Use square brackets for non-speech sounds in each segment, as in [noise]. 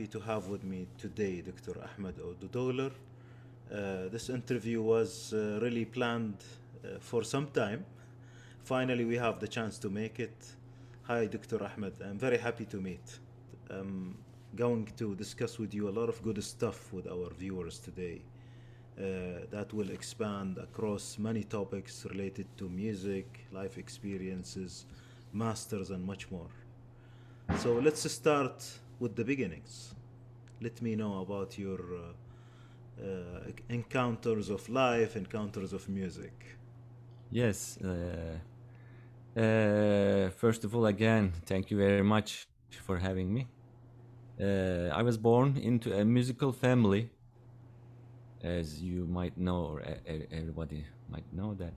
happy to have with me today Dr. Ahmet Erdogdular. Uh, this interview was uh, really planned uh, for some time. Finally, we have the chance to make it. Hi, Dr. Ahmet. I'm very happy to meet. I'm going to discuss with you a lot of good stuff with our viewers today uh, that will expand across many topics related to music, life experiences, masters, and much more. So let's start with the beginnings. Let me know about your uh, uh, encounters of life, encounters of music. Yes. Uh, uh, first of all, again, thank you very much for having me. Uh, I was born into a musical family, as you might know, or everybody might know that.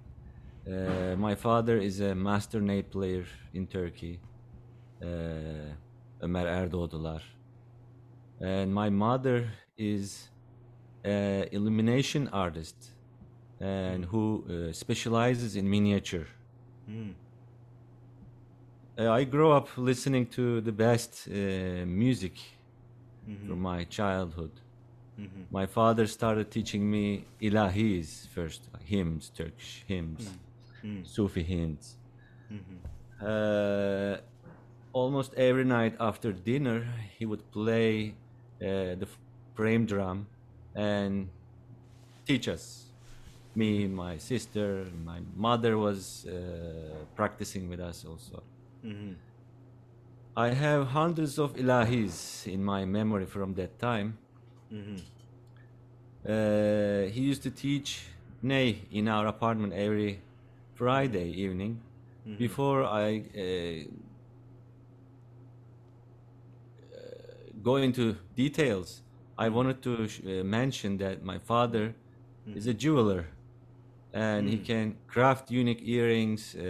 Uh, my father is a master ney player in Turkey, uh, Ömer Erdoğdular. And my mother is an illumination artist and who uh, specializes in miniature. Mm. Uh, I grew up listening to the best uh, music from my childhood. Mhm. My father started teaching me ilahis first, like hymns, Turkish hymns, Mm. Sufi hymns. Mhm. Uh, almost every night after dinner, he would play uh, the frame drum and teach us. Me, my sister, my mother was uh, practicing with us also. Mhm. I have hundreds of ilahis in my memory from that time. Mhm. Uh, he used to teach Ney in our apartment every Friday evening. Before I uh, uh, go into details, I wanted to sh- uh, mention that my father is a jeweler and he can craft unique earrings, uh,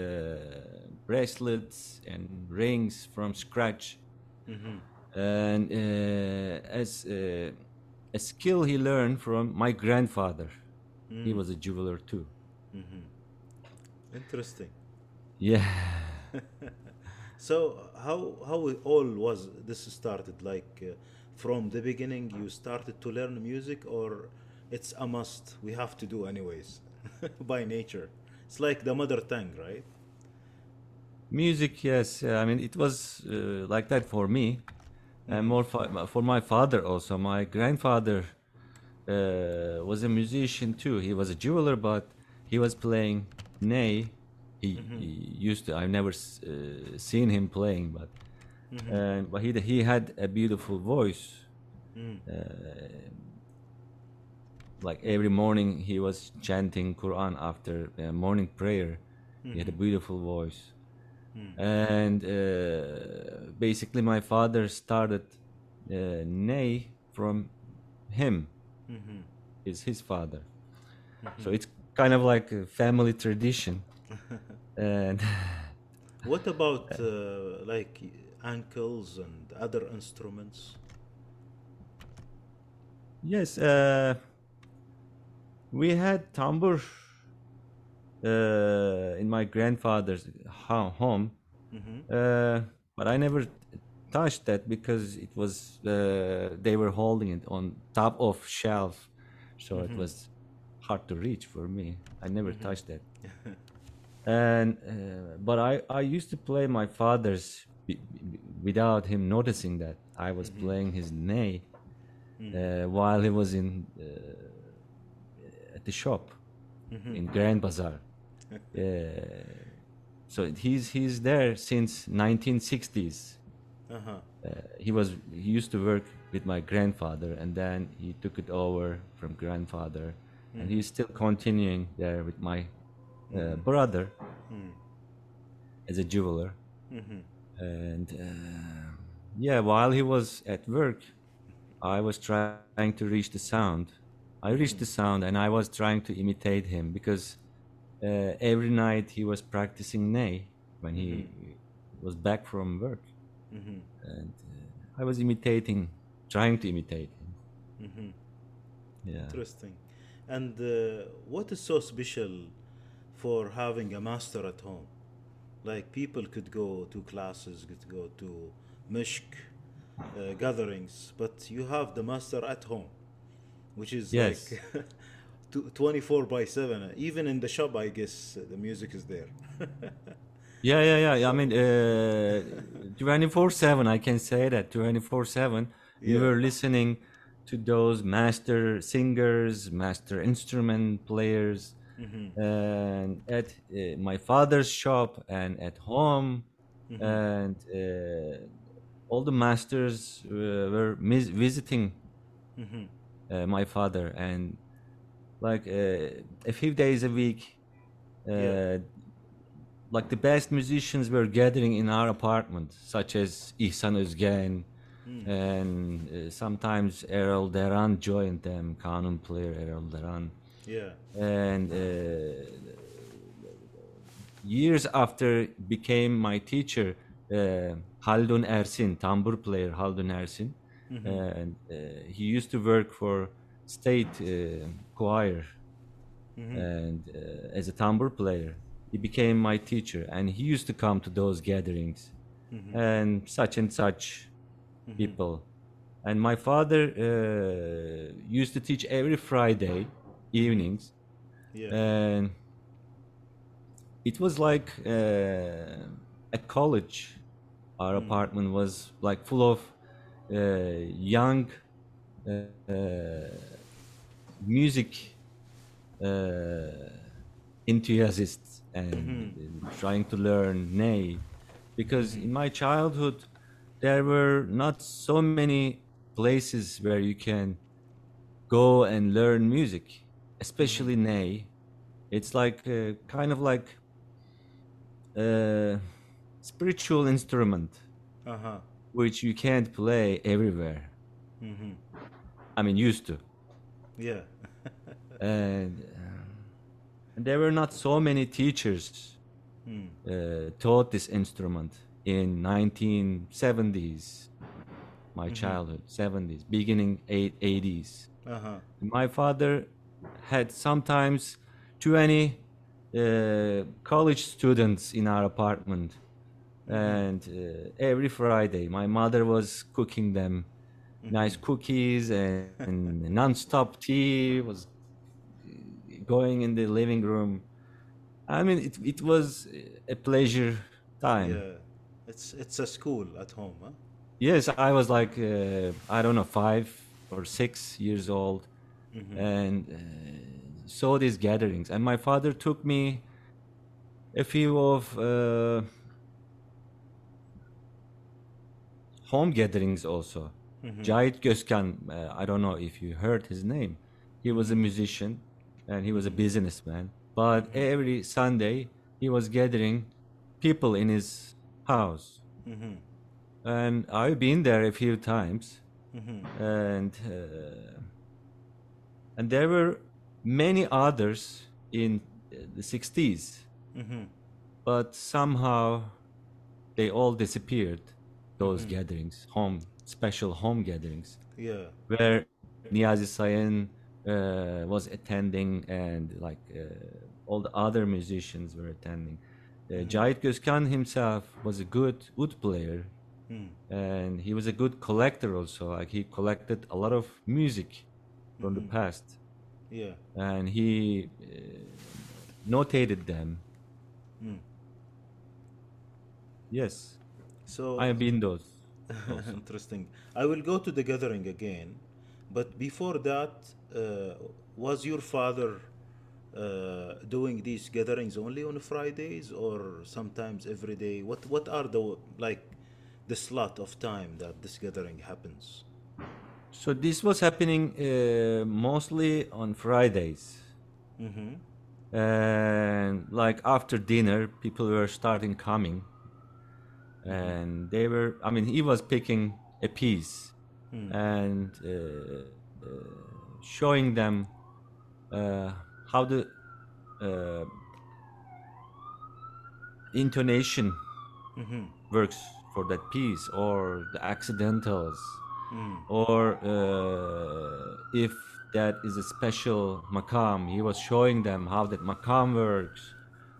bracelets, and rings from scratch. Mhm. And uh, as uh, a skill he learned from my grandfather, he was a jeweler too. Interesting. Yeah. [laughs] So how how all was this started? Like uh, from the beginning, you started to learn music, or it's a must? We have to do anyways, [laughs] by nature. It's like the mother tongue, right? Music, yes. uh, I mean, it was uh, like that for me, and more for, for my father also. My grandfather uh, was a musician too. He was a jeweler, but he was playing ney. He, he used to. I've never uh, seen him playing, but uh, but he he had a beautiful voice. Uh, like every morning, he was chanting Quran after uh, morning prayer. He had a beautiful voice. And uh, basically my father started uh, ney from him. Is his father. So it's kind of like a family tradition [laughs] and [laughs] What about uh, like ankles and other instruments? yes uh, we had tambur uh, in my grandfather's ho- home. Uh, but i never touched that because it was uh, they were holding it on top of shelf. So it was hard to reach for me. I never touched that [laughs] and uh, but i i used to play my father's b- b- without him noticing that i was playing his ney uh, while he was in uh, at the shop in grand bazaar. [laughs] Uh, so he's he's there since 1960s Uh-huh. uh, he was he used to work with my grandfather and then he took it over from grandfather. And he's still continuing there with my uh, brother as a jeweler. And uh, yeah while he was at work i was trying to reach the sound. I reached the sound and i was trying to imitate him because uh, every night he was practicing ney when he was back from work. And uh, I was imitating, trying to imitate him. Yeah. Interesting. And uh, what is so special for having a master at home? Like people could go to classes, could go to meşk, uh, gatherings, but you have the master at home, which is Yes. like [laughs] 24 by 7. Even in the shop, I guess uh, the music is there. [laughs] Yeah, yeah, yeah. I mean, twenty four seven. I can say that twenty four seven. You were listening to those master singers, master instrument players, Mm-hmm. and at uh, my father's shop and at home, Mm-hmm. and uh, all the masters uh, were mis- visiting Mm-hmm. uh, my father, and like uh, a few days a week. Uh, Yeah. like the best musicians were gathering in our apartment, such as Ihsan Özgen, Mm. and uh, sometimes Erol Deran joined them, kanun player Erol Deran. Yeah. And uh, years after became my teacher, uh, Haldun Ersin, tambur player Haldun Ersin, and uh, he used to work for state uh, choir. And uh, as a tambur player he became my teacher. And he used to come to those gatherings. And such and such people. And my father uh, used to teach every friday evenings. Yeah. and it was like uh, a college. Our apartment was like full of uh, young uh, uh, music uh, enthusiasts and uh, trying to learn nay because in my childhood there were not so many places where you can go and learn music especially ney it's like uh, kind of like a spiritual instrument Uh huh. which you can't play everywhere Mm-hmm. i mean used to Yeah. [laughs] and, and there were not so many teachers Mm. uh, taught this instrument in 1970s my childhood 70s beginning eight, 80s Uh huh. my father had sometimes 20 uh, college students in our apartment. And uh, every friday my mother was cooking them nice cookies and, and [laughs] non-stop tea was going in the living room. I mean it, it was a pleasure time. Yeah. It's it's a school at home, huh? Yes, I was like uh, I don't know five or six years old, and uh, saw these gatherings. And my father took me a few of uh, home gatherings also. Gözkan, uh, I don't know if you heard his name. He was a musician and he was a businessman. But every Sunday he was gathering people in his house Mm-hmm. and I've been there a few times, Mm-hmm. and uh, and there were many others in uh, the '60s, Mm-hmm. but somehow they all disappeared. Those gatherings, home special home gatherings, Yeah. where Niyazi Sayin uh, was attending, and like uh, all the other musicians were attending. Uh, Cahit Gözkan himself was a good oud player, Mm. and he was a good collector also. Like he collected a lot of music from the past, Yeah. and he uh, notated them. Mm. Yes, So I have been those. [laughs] interesting. I will go to the gathering again, but before that, uh, was your father uh, doing these gatherings only on Fridays or sometimes every day? What What are the like the slot of time that this gathering happens? So this was happening uh, mostly on Fridays. Mm-hmm. and like after dinner people were starting coming and they were i mean he was picking a piece and uh, uh, showing them uh, how the uh, intonation Mm-hmm. works for that piece or the accidentals Mm. or uh, if that is a special makam he was showing them how that makam works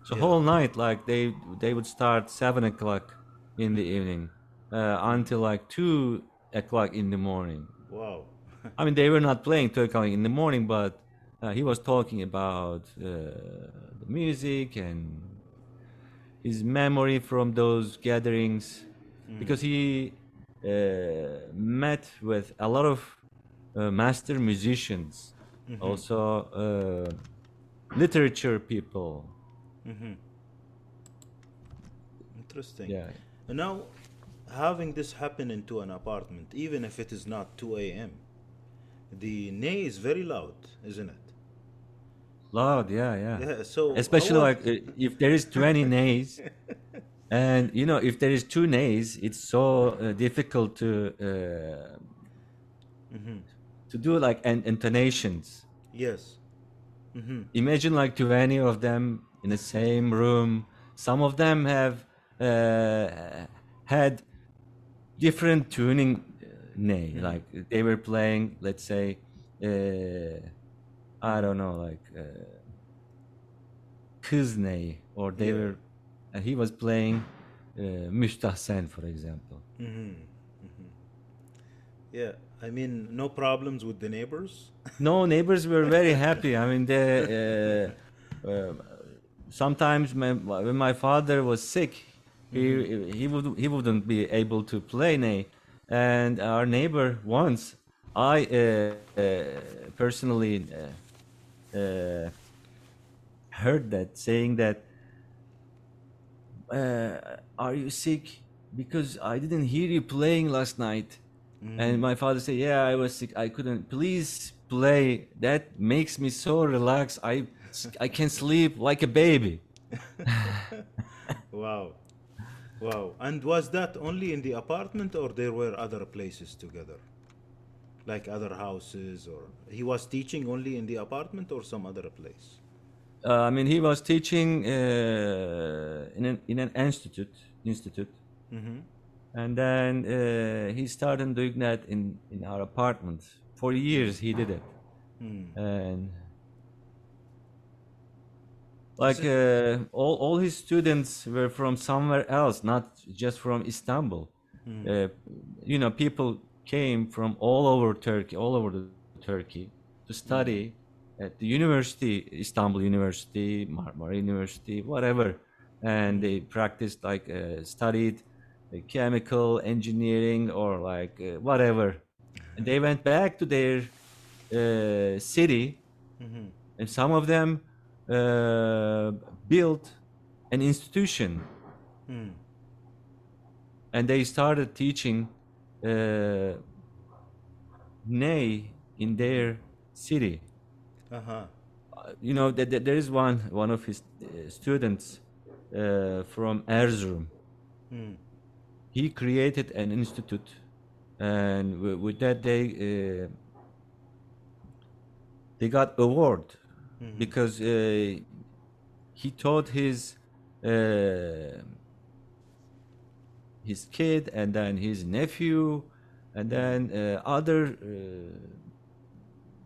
so Yeah. whole night like they they would start seven o'clock in the evening uh, until like two o'clock in the morning. Wow. [laughs] I mean, they were not playing two o'clock in the morning, but uh, he was talking about uh, the music and his memory from those gatherings, because he met with a lot of uh, master musicians, also uh, literature people. Interesting. Yeah. And now, having this happen into an apartment, even if it is not 2 a.m., the ney is very loud, isn't it? Loud, yeah, yeah. Yeah. So Especially like uh, if there is 20 nays, [laughs] and you know if there is two nays, it's so uh, difficult to uh, to do like an intonations. yes. hmm Imagine like 20 of them in the same room. Some of them have uh, had different tuning uh, nay, like they were playing, let's say, uh, I don't know, like uh, kız or they Yeah. were, uh, he was playing uh, for example. Yeah. I mean, no problems with the neighbors. [laughs] No, neighbors were very happy. I mean, they, uh, uh, sometimes my, when my father was sick, he he would he wouldn't be able to play nay, and our neighbor once, I uh, uh, personally uh, uh, heard that saying that, uh, "Are you sick? Because I didn't hear you playing last night." And my father said, "Yeah, I was sick. I couldn't. Please play. That makes me so relaxed. I I can sleep like a baby." [laughs] Wow. Wow. And was that only in the apartment or there were other places together? Like other houses or he was teaching only in the apartment or some other place? Uh, I mean, he was teaching uh, in an in an institute institute, and then uh, he started doing that in in our apartment. For years, he did it, and like uh, all all his students were from somewhere else, not just from Istanbul. Uh, you know, people came from all over Turkey, all over the Turkey, to study at the university, Istanbul University, Marmara University, whatever, and they practiced like uh, studied uh, chemical engineering or like uh, whatever. And they went back to their uh, city, and some of them uh, built an institution, and they started teaching uh, Ney in their city Uh-huh. you know that there is one one of his uh, students uh, from Erzurum. He created an institute, and w- with that they uh, they got award because uh, he taught his uh, his kid and then his nephew and then uh, other uh,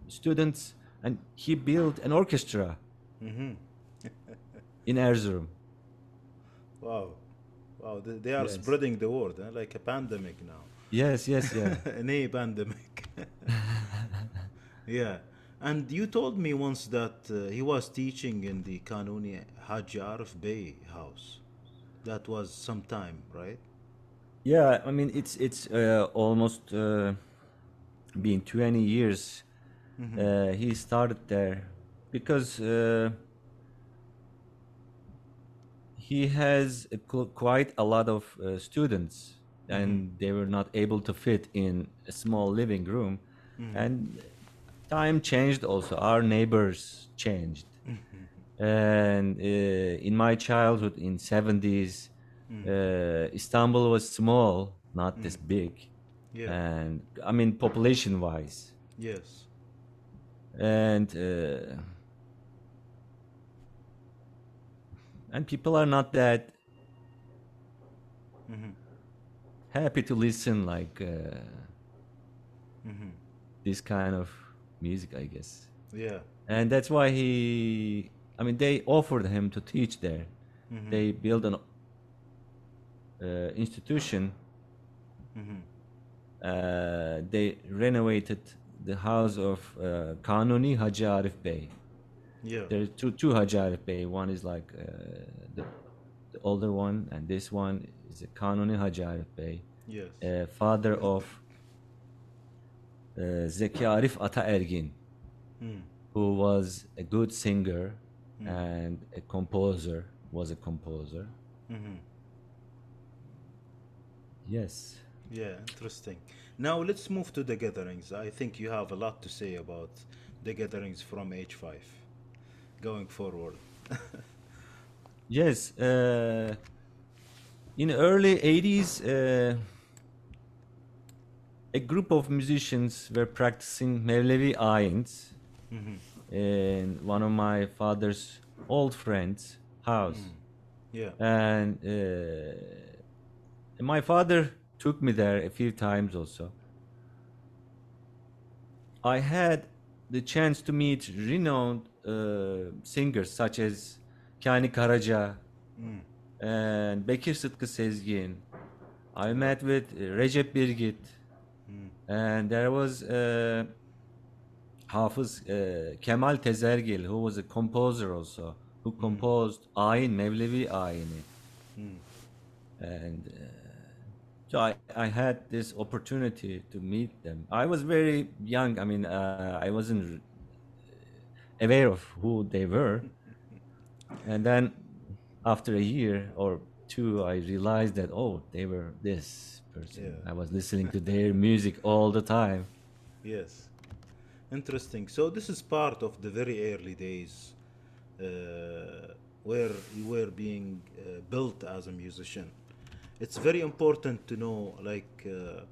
students and he built an orchestra in Erzurum. [laughs] Wow. Wow. They, are Yes. spreading the word huh? like a pandemic now. Yes, yes, [laughs] yeah. An A pandemic. [laughs] yeah. And you told me once that uh, he was teaching in the Kanuni Haji Arif Bey house. That was some time, right? yeah, I mean it's it's uh, almost uh, been 20 years. Uh, he started there because uh, he has a qu- quite a lot of uh, students, and they were not able to fit in a small living room, and time changed also. Our neighbors changed, and uh, in my childhood in 70s, uh, Istanbul was small, not this big, Yeah. and I mean population wise yes. And uh, and people are not that happy to listen like uh, this kind of music i guess. Yeah. and that's why he i mean they offered him to teach there. They built an uh, institution. Uh, they renovated the house of uh, Kanuni Haji Arif Bey. Yeah. There are two two Haji Arif Bey. One is like uh, the, the older one, and this one is a Kanuni Haji Arif Bey, yes. uh, father of uh, Zeki Arif Ata Ergin, Mm. who was a good singer and a composer. Was a composer. hmm Yes. Yeah, interesting. Now let's move to the gatherings. I think you have a lot to say about the gatherings from H5 going forward. [laughs] Yes, uh, in the early 80s, uh, a group of musicians were practicing Mevlevi ayins in one of my father's old friends' house. Yeah. And uh, my father took me there a few times also. I had the chance to meet renowned uh, singers such as Kani Karaca and Bekir Sıtkı Sezgin. I met with uh, Recep Birgit, and there was uh, Hafız uh, Kemal Tezergil, who was a composer also, who composed Ayin, Mevlevi Ayini. And uh, so I, I had this opportunity to meet them. I was very young. I mean, uh, I wasn't aware of who they were. And then after a year or two, I realized that, oh, they were this person. Yeah. I was listening to their music all the time. Yes. Interesting. So this is part of the very early days uh, where you were being uh, built as a musician. It's very important to know, like, uh,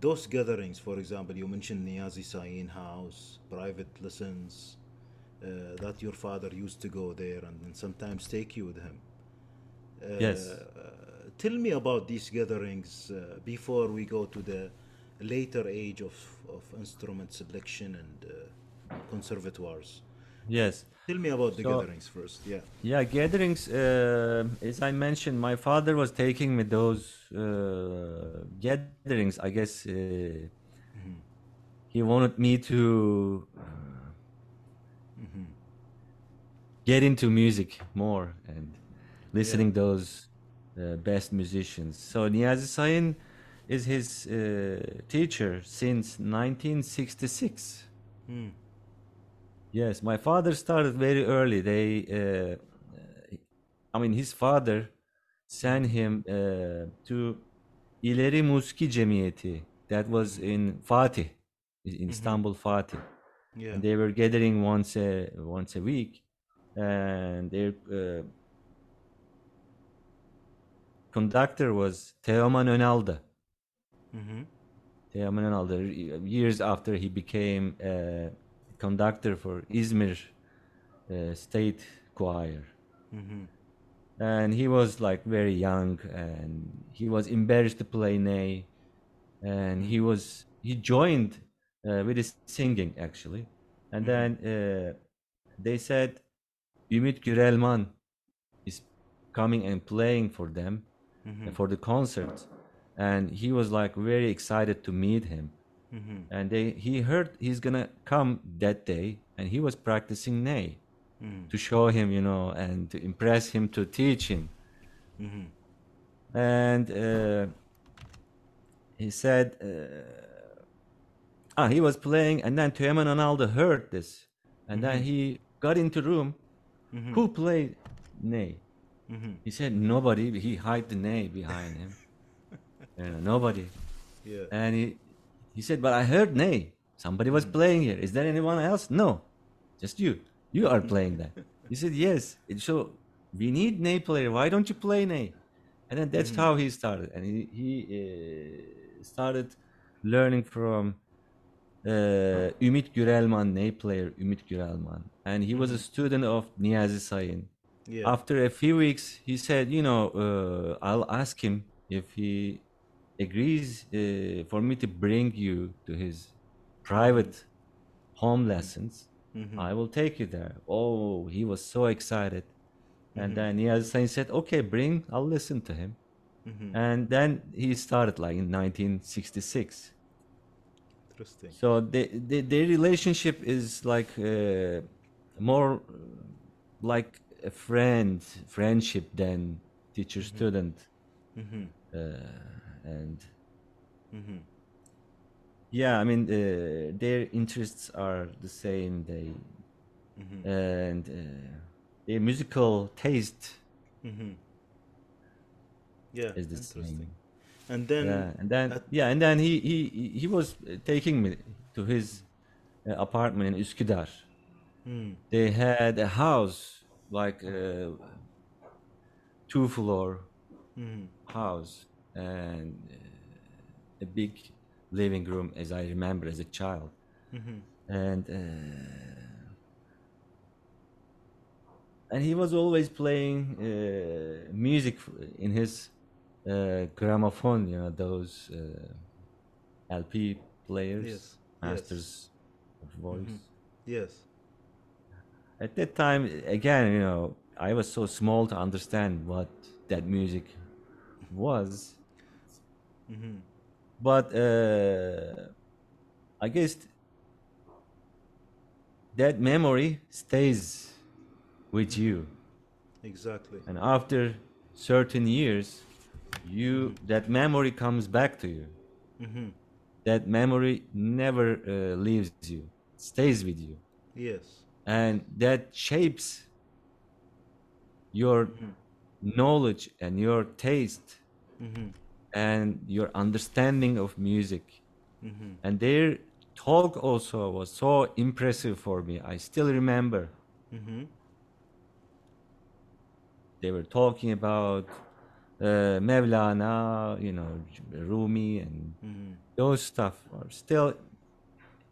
those gatherings, for example, you mentioned Niyazi Sayin house, private lessons, uh, that your father used to go there and then sometimes take you with him. Uh, Yes. tell me about these gatherings uh, before we go to the later age of, of instrument selection and uh, conservatoires. Yes. Tell me about the So- gatherings first. Yeah. Yeah, gatherings. Uh, as I mentioned, my father was taking me those uh, gatherings. I guess uh, he wanted me to uh, get into music more and listening those uh, best musicians. So Niyazi Sayin is his uh, teacher since 1966. Hmm. Yes, my father started very early. They, uh, I mean, his father sent him uh, to İleri Musiki Cemiyeti. That was in Fatih, in Istanbul, Fatih. Yeah. And they were gathering once a once a week, and their uh, conductor was Teoman Önaldı. hmm Teoman Önaldı. Years after he became a conductor for Izmir uh, State Choir. hmm and he was like very young and he was embarrassed to play ney. And he was he joined uh, with his singing actually. And then uh, they said Ümit Gürelman is coming and playing for them uh, for the concert. And he was like very excited to meet him hmm and they he heard he's gonna come that day and he was practicing ney hmm to show him, you know, and to impress him to teach him. hmm And uh, he said, uh, ah, he was playing, and then Teoman Önaldı heard this, and then he got into room. Who played Ney? hmm He said nobody. He hid the Ney behind him. [laughs] You know, nobody. Yeah. And he he said, but I heard Ney. Somebody was playing here. Is there anyone else? No, just you. You are playing that. [laughs] He said, yes. And So we need Ney player. Why don't you play Ney? And then that's how he started. And he, he uh, started learning from uh, Ümit Gürelman, Ney player Ümit Gürelman. And he was a student of Niyazi Sayin. Yeah. After a few weeks, he said, you know, uh, I'll ask him if he agrees uh, for me to bring you to his private home lessons. I will take you there. Oh, he was so excited. And then Niyazi Sayin said, okay, bring, I'll listen to him. and then he started like in 1966 Interesting. so the, they, their relationship is like uh, more like a friend friendship than teacher student Mm-hmm. uh, and Mm-hmm. yeah i mean uh, their interests are the same they Mm-hmm. and uh, their musical taste Mm-hmm. Yeah. is the interesting. same And then yeah and then at- yeah and then he he he- was uh, taking me to his uh, apartment in Üsküdar Mm. they had a house like a two floor Mm-hmm. house and uh, a big living room as i remember as a child. Mm-hmm. and uh, and he was always playing uh, music in his uh, gramophone you know those uh, lp players Yes, masters of voice. Yes. at that time again you know i was so small to understand what that music was Mm-hmm. but uh, i guess that memory stays with you Exactly. and after certain years you that memory comes back to you Mm-hmm. that memory never uh, leaves you stays with you Yes. and that shapes your knowledge and your taste Mm-hmm. And your understanding of music Mm-hmm. and their talk also was so impressive for me i still remember Mm-hmm. they were talking about uh, mevlana you know rumi and Mm-hmm. those stuff are still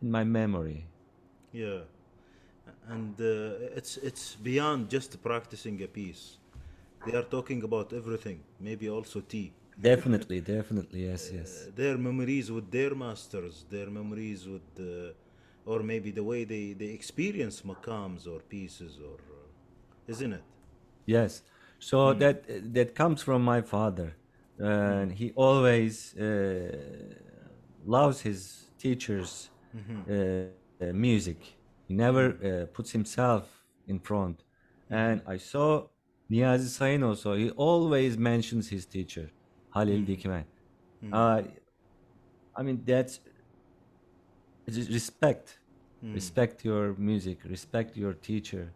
in my memory Yeah. And uh, it's it's beyond just practicing a piece. They are talking about everything, maybe also tea. Definitely definitely yes yes Their memories with their masters, their memories with, uh, or maybe the way they, they experience makams or pieces, or uh, isn't it? Yes. So that that comes from my father, and he always uh, loves his teachers' uh, uh, music. He never uh, puts himself in front. And I saw Niyazi Sayin also. He always mentions his teacher, Halil Dikmen. Uh, I mean that's it's just respect. Respect your music. Respect your teacher.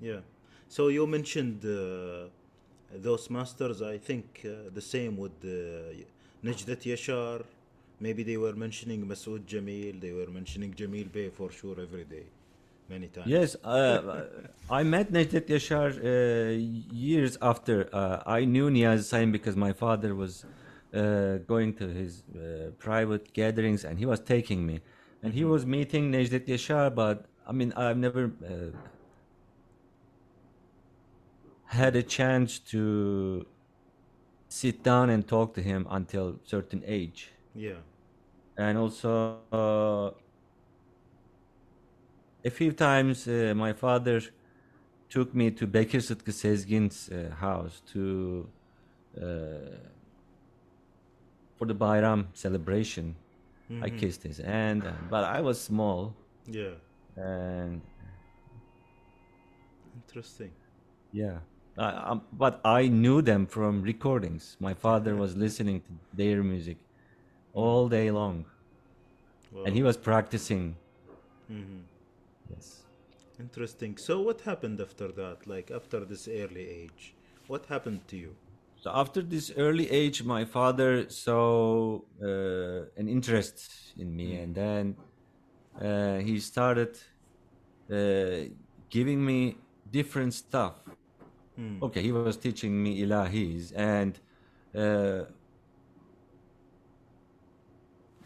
Yeah. So you mentioned uh, those masters. I think uh, the same with uh, Necdet Yaşar. Maybe they were mentioning Mesut Cemil. They were mentioning Cemil Bey for sure every day, many times. Yes, uh, I met Necdet Yaşar uh, years after uh, I knew Niyazi Sayin because my father was uh, going to his uh, private gatherings and he was taking me. And he was meeting Necdet Yaşar, but I mean, I've never uh, had a chance to sit down and talk to him until certain age. Yeah. And also, uh, a few times uh, my father took me to Bekir Sıtkı Sezgin's uh, house to uh, for the Bayram celebration. I kissed his hand, but I was small, Yeah. and Interesting. yeah, I, um, but I knew them from recordings. My father was listening to their music all day long, and he was practicing. Mhm. Yes. Interesting. So what happened after that? Like after this early age, what happened to you? So after this early age, my father saw uh, an interest in me, and then uh, he started uh, giving me different stuff. Okay, he was teaching me ilahis, and uh,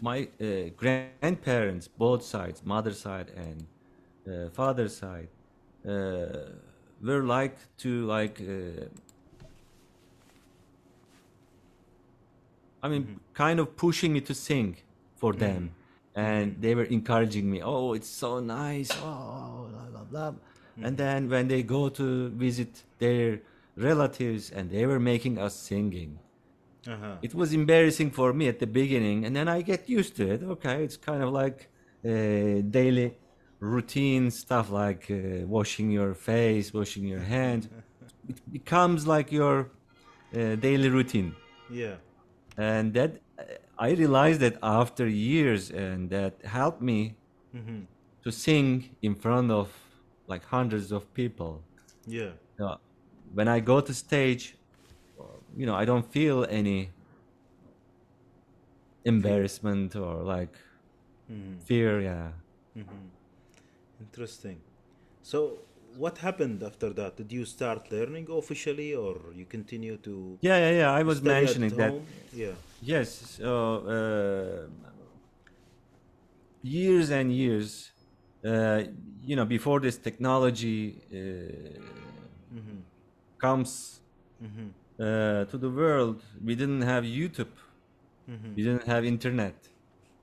my uh, grandparents, both sides, mother side and uh, father side, uh, were like to like. Uh, I mean, kind of pushing me to sing for them, and they were encouraging me. Oh, it's so nice. Oh, blah blah blah. And then when they go to visit their relatives and they were making us singing. Uh-huh. It was embarrassing for me at the beginning, and then I get used to it. Okay, it's kind of like uh, daily routine stuff like uh, washing your face, washing your hand. it becomes like your uh, daily routine Yeah. and that uh, i realized that after years and that helped me Mm-hmm. to sing in front of like hundreds of people Yeah. Uh, when i go to stage you know i don't feel any embarrassment or like Mm-hmm. fear yeah Interesting. So, what happened after that? Did you start learning officially, or you continue to? yeah yeah yeah i was mentioning that? Yeah. Yes. So uh, years and years, uh, you know, before this technology uh, comes uh, to the world, we didn't have YouTube. We didn't have internet,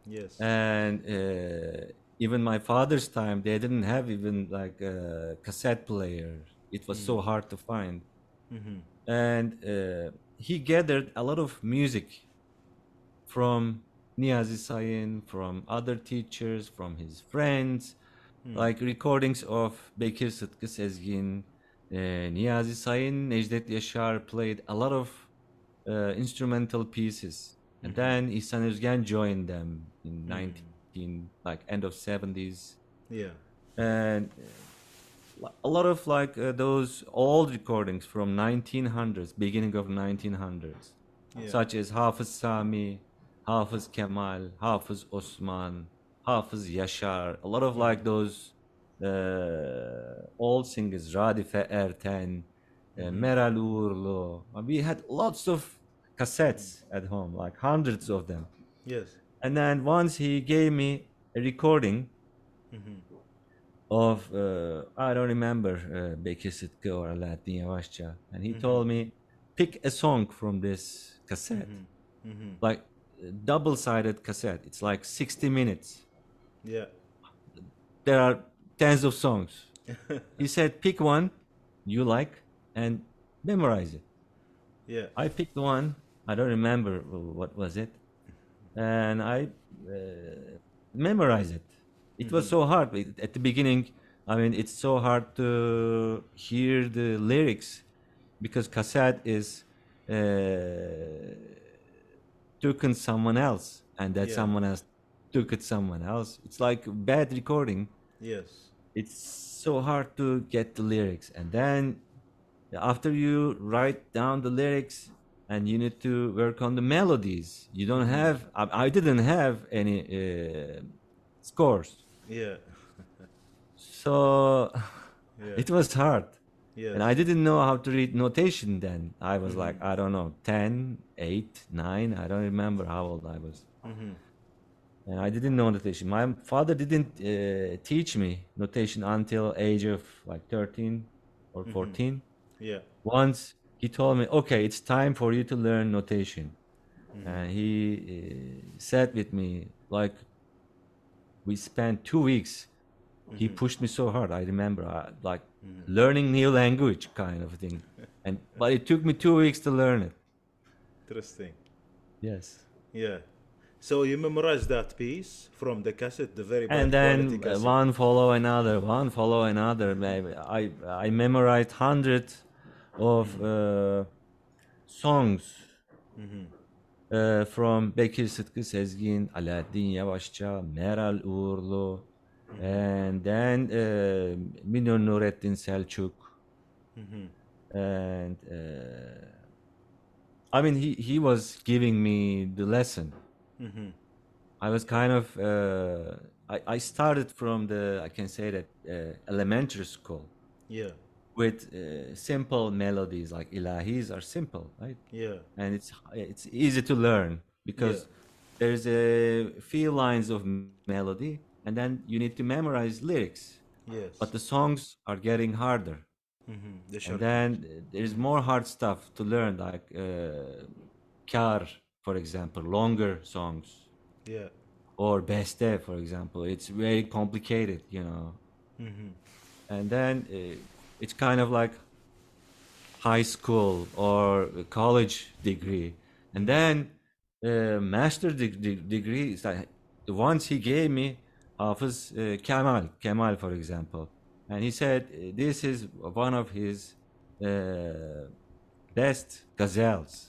Yes. and uh, even my father's time, they didn't have even like a cassette player. It was so hard to find, and uh, he gathered a lot of music from Niyazi Sayin, from other teachers, from his friends, like recordings of Bekir Sıtkı Sezgin, uh, Niyazi Sayin, Necdet Yaşar played a lot of uh, instrumental pieces. And then İhsan Özgen joined them in 19, like end of 70s. yeah. And a lot of like uh, those old recordings from 1900s, beginning of 1900s, Yeah. such as Hafız Sami, Hafız Kemal, Hafız Osman, Hafız Yaşar a lot of like those uh, old singers, Radife Erten, uh, Meral Uğurlu. We had lots of cassettes at home, like hundreds of them. Yes. And then once he gave me a recording of uh, I don't remember uh, Bekir Sıtkı or Alaaddin Yavaşça, and he told me pick a song from this cassette, like double-sided cassette. It's like 60 minutes. Yeah. There are tens of songs. [laughs] he said pick one you like and memorize it. Yeah. I picked one. I don't remember what was it, and I uh, memorized it. It was so hard at the beginning. I mean, it's so hard to hear the lyrics because cassette is uh, taken someone else, and that Yeah. someone else took it someone else. It's like bad recording Yes. it's so hard to get the lyrics and then after you write down the lyrics and you need to work on the melodies you don't have i, I didn't have any uh, scores Yeah. [laughs] so [laughs] Yeah. it was hard Yes. and i didn't know how to read notation then i was like i don't know 10 8 9 i don't remember how old i was and I didn't know notation. My father didn't uh, teach me notation until age of like 13 or 14. Yeah. Once he told me, "Okay, it's time for you to learn notation," and he uh, sat with me like we spent two weeks. He pushed me so hard. I remember, uh, like learning new language kind of thing, [laughs] and but it took me two weeks to learn it. Interesting. Yes. Yeah. So you memorized that piece from the cassette, the very and then one follow another one follow another maybe i i memorized hundreds of uh, songs uh, from Bekir Sıtkı Sezgin, Alaaddin Yavaşça, Meral Uğurlu, and then uh, Münir Nurettin Selçuk, and uh, I mean he he was giving me the lesson. I was kind of uh, I, I started from the I can say that uh, elementary school. Yeah. With uh, simple melodies like ilahis are simple right Yeah. and it's it's easy to learn because there's a few lines of melody and then you need to memorize lyrics Yes. but the songs are getting harder Mm-hmm. And then there's more hard stuff to learn like uh, kar for example longer songs Yeah. or beste for example it's very complicated you know Mm-hmm. and then uh, it's kind of like high school or college degree, and then uh, master de- de- degree. is like, once he gave me Hafiz uh, Kemal, Kemal, for example, and he said this is one of his uh, best ghazals.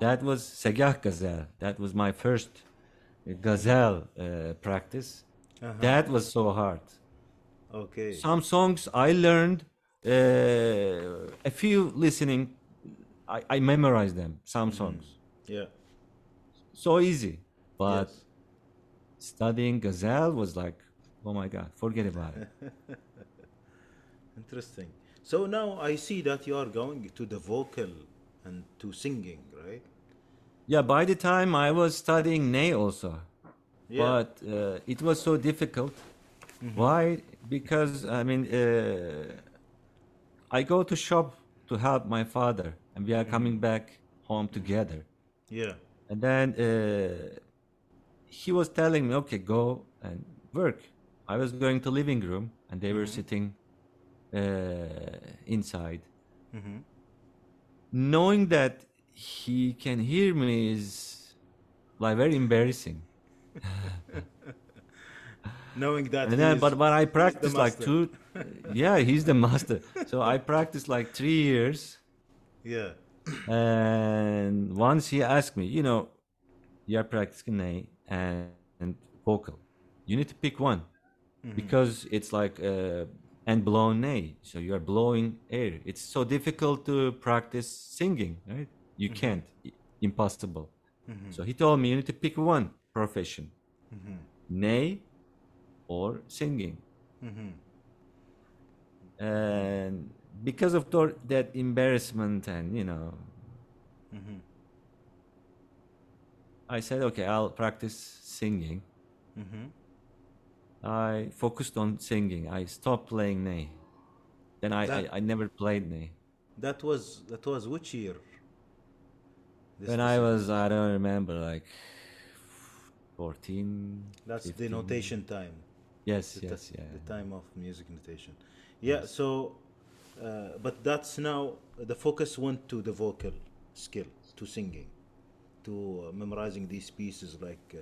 That was Segah Ghazal. That was my first ghazal uh, practice. Uh-huh. That was so hard. Okay. Some songs I learned uh, a few listening. I, I memorized them. Some songs yeah. so easy, but Yes. studying ghazal was like, oh my god, forget about it. [laughs] Interesting. So now I see that you are going to the vocal and to singing, right? yeah, by the time I was studying Ney also, Yeah. but uh, it was so difficult. Why? Because I mean, uh, I go to shop to help my father, and we are coming back home together. yeah. And then uh, he was telling me, "Okay, go and work." I was going to living room, and they were sitting uh, inside. Knowing that he can hear me is like very embarrassing. [laughs] Knowing that. And then, but but I practiced like two. [laughs] yeah, he's the master. So I practiced like three years. Yeah. And once he asked me, you know, you're practicing ney and, and vocal. You need to pick one because it's like uh, and blown ney. So you are blowing air. It's so difficult to practice singing, right? You can't. I- Impossible. So he told me you need to pick one profession, ney or singing. Mm-hmm. And because of that embarrassment and you know mm-hmm. I said, okay, I'll practice singing. Mm-hmm. I focused on singing. I stopped playing ney. Then I, I, That- I never played ney. That was that was which year? This When I was, I don't remember, like 14. That's the notation time. Yes, The, yes, yeah. the time of music notation. Yeah. So, uh, but that's now the focus went to the vocal skill, to singing, to uh, memorizing these pieces like uh,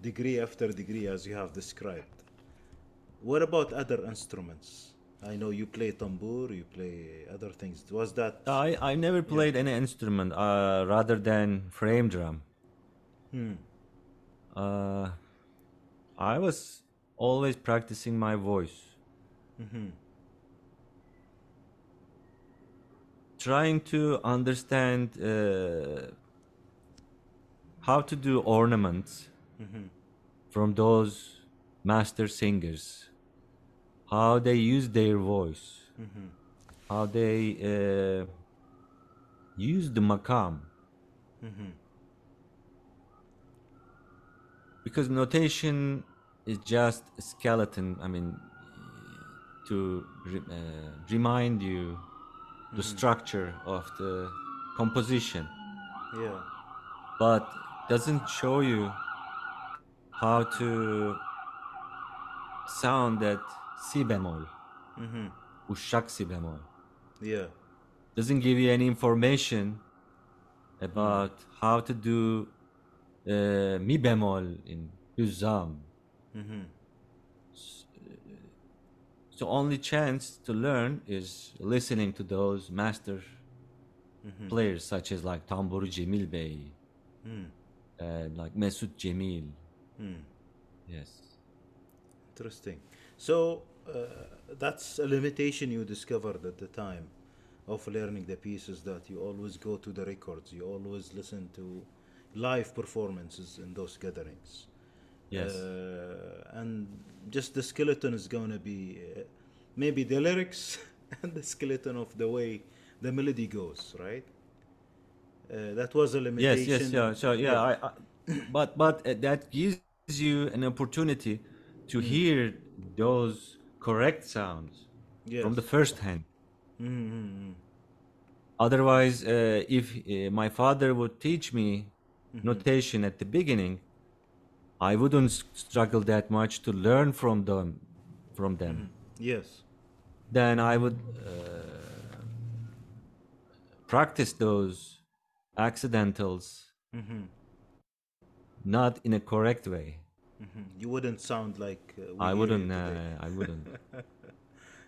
degree after degree, as you have described. What about other instruments? I know you play tambour, you play other things. Was that? I, I never played any instrument uh, rather than frame drum. Hmm. Uh, I was always practicing my voice. Trying to understand uh, how to do ornaments from those master singers, how they use their voice, how they uh, use the makam. because notation is just a skeleton i mean to re- uh, remind you the structure of the composition Yeah. but doesn't show you how to sound that si bemol Uşşak si bemol Yeah. doesn't give you any information about how to do uh, mi bemol in Hüzzam. S- uh, So only chance to learn is listening to those master players such as like Tamburi Cemil Bey, and like Mesut Cemil. Yes. Interesting. So uh, that's a limitation you discovered at the time of learning the pieces that you always go to the records, you always listen to live performances in those gatherings. Yes. Uh, and just the skeleton is going to be uh, maybe the lyrics [laughs] and the skeleton of the way the melody goes, right? Uh, that was a limitation. yes yes, yeah so yeah, I, I [clears throat] but but uh, that gives you an opportunity to hear those correct sounds Yes. from the first hand Mm-hmm. otherwise uh, if uh, my father would teach me notation at the beginning i wouldn't struggle that much to learn from them from them Yes. then i would uh, practice those accidentals not in a correct way. Mhm. You wouldn't sound like. Uh, I wouldn't. Uh, I wouldn't.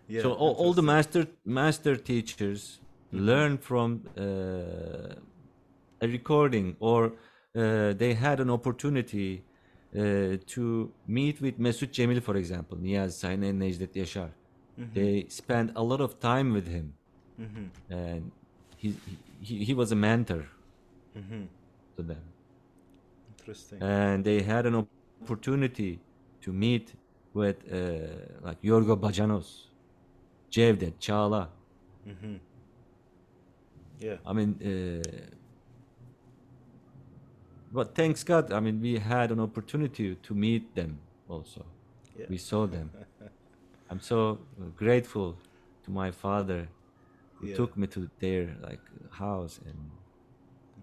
Yeah, so all, all the master master teachers learn from uh, a recording or uh, they had an opportunity uh, to meet with Mesut Cemil for example Niyazi Sayin and Necdet Yaşar. They spent a lot of time with him. And he, he, he was a mentor to them. Interesting. and they had an opportunity to meet with uh, like Yorgo Bacanos, Cevdet, Çağla. yeah. I mean, uh, but thanks God, I mean, we had an opportunity to meet them also. Yeah. We saw them. [laughs] I'm so grateful to my father who Yeah. took me to their like house and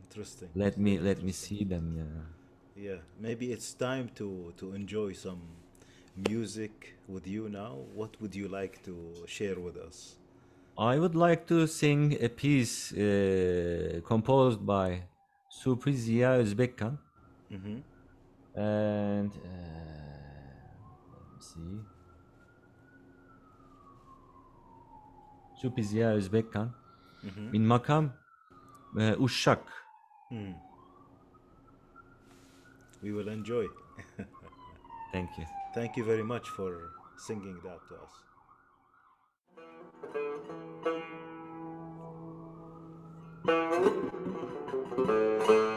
Interesting. let me let me see them. Yeah. Yeah. Maybe it's time to to enjoy some music with you now. What would you like to share with us? I would like to sing a piece uh, composed by Suphi Ziya Özbekkan. And uh, let me see. Suphi Ziya Özbekkan. Min makam uh, Uşşak. We will enjoy. [laughs] Thank you. Thank you very much for singing that to us. Gücendi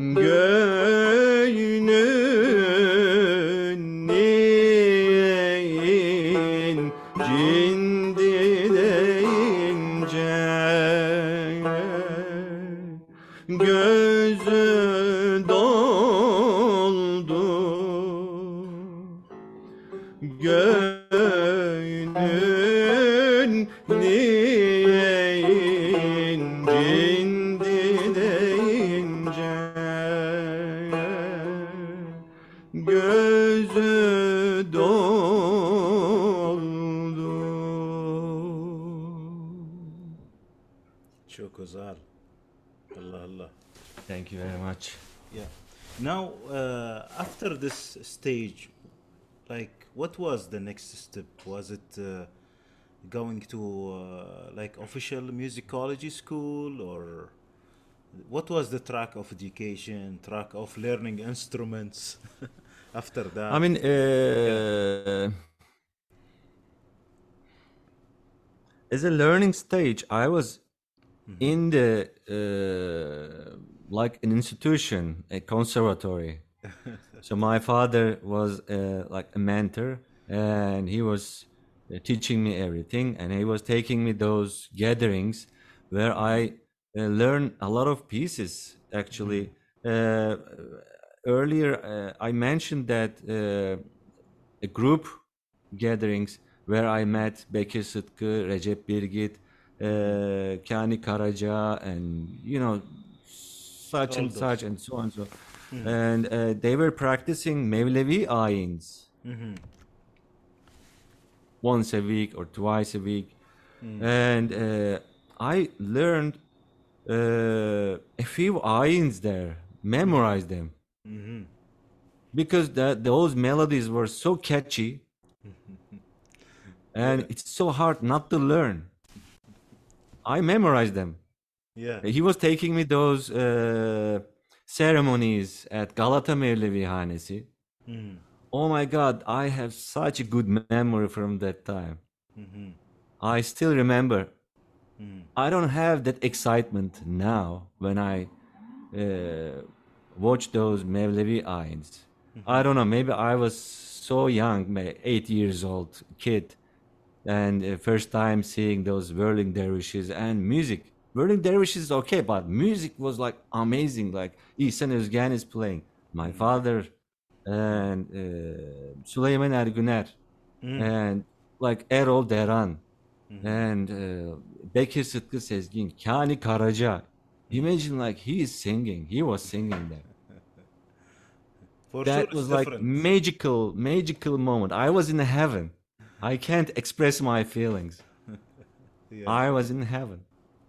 Mm, Göğünün stage, like, what was the next step? Was it uh, going to uh, like official musicology school or what was the track of education, track of learning instruments [laughs] after that? I mean, uh, as a learning stage, I was in the uh, like an institution, a conservatory. So my father was uh, like a mentor, and he was uh, teaching me everything, and he was taking me those gatherings where I uh, learned a lot of pieces. Actually, uh, earlier uh, I mentioned that uh, a group gatherings where I met Bekir Sıtkı, Recep Birgit, uh, Kani Karaca, and you know, such All and those. such, and so on and so. And uh, they were practicing Mevlevi ayins once a week or twice a week. And uh, I learned uh, a few ayins there, memorized them. Because that those melodies were so catchy [laughs] and it's so hard not to learn. I memorized them. yeah, He was taking me those uh, ceremonies at Galata Mevlevi Hanesi. Oh my God, I have such a good memory from that time. I still remember. I don't have that excitement now when I uh, watch those Mevlevi ayins. I don't know, maybe I was so young, eight years old kid, and uh, first time seeing those whirling dervishes and music. Whirling dervishes is okay, but music was like amazing. Like İhsan Özgen is playing, my father, and uh, Süleyman Ergüner, and like Erol Deran, and uh, Bekir Sıtkı Sezgin, Kani Karaca. Imagine like he is singing, he was singing there. [laughs] For that sure was like different. magical magical moment. I was in heaven. I can't express my feelings. [laughs] Yeah, i was in heaven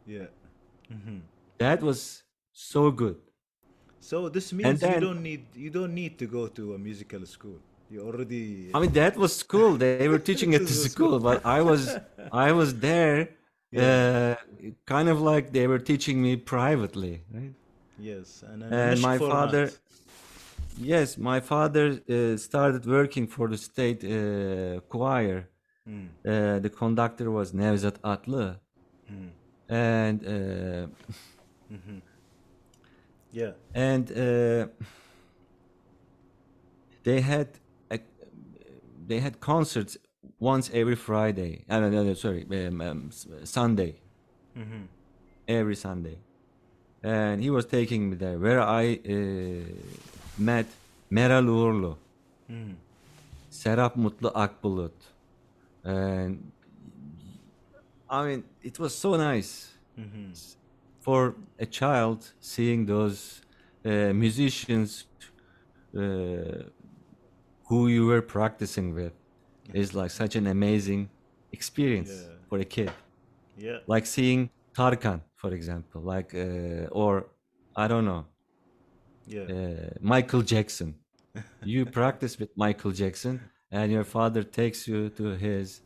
yeah. that was so good. So this means then- you don't need you don't need to go to a musical school. You already i mean that was school. They were teaching it to [laughs] This school but i was i was there [laughs] uh, kind of like they were teaching me privately right? Yes, and, an and my format. father yes my father uh, started working for the state uh, choir. Uh, the conductor was Nevzat Atlığ. Hmm. And uh, Yeah. and uh, they had a, they had concerts once every Friday. Uh, no, no, no, sorry, um, um, Sunday, every Sunday, and he was taking me there where I uh, met Meral Uğurlu, Serap Mutlu Akbulut, and I mean it was so nice for a child seeing those uh, musicians uh, who you were practicing with is like such an amazing experience Yeah. for a kid Yeah. like seeing Tarkan for example like uh, or I don't know Yeah. uh, Michael Jackson you [laughs] practice with Michael Jackson and your father takes you to his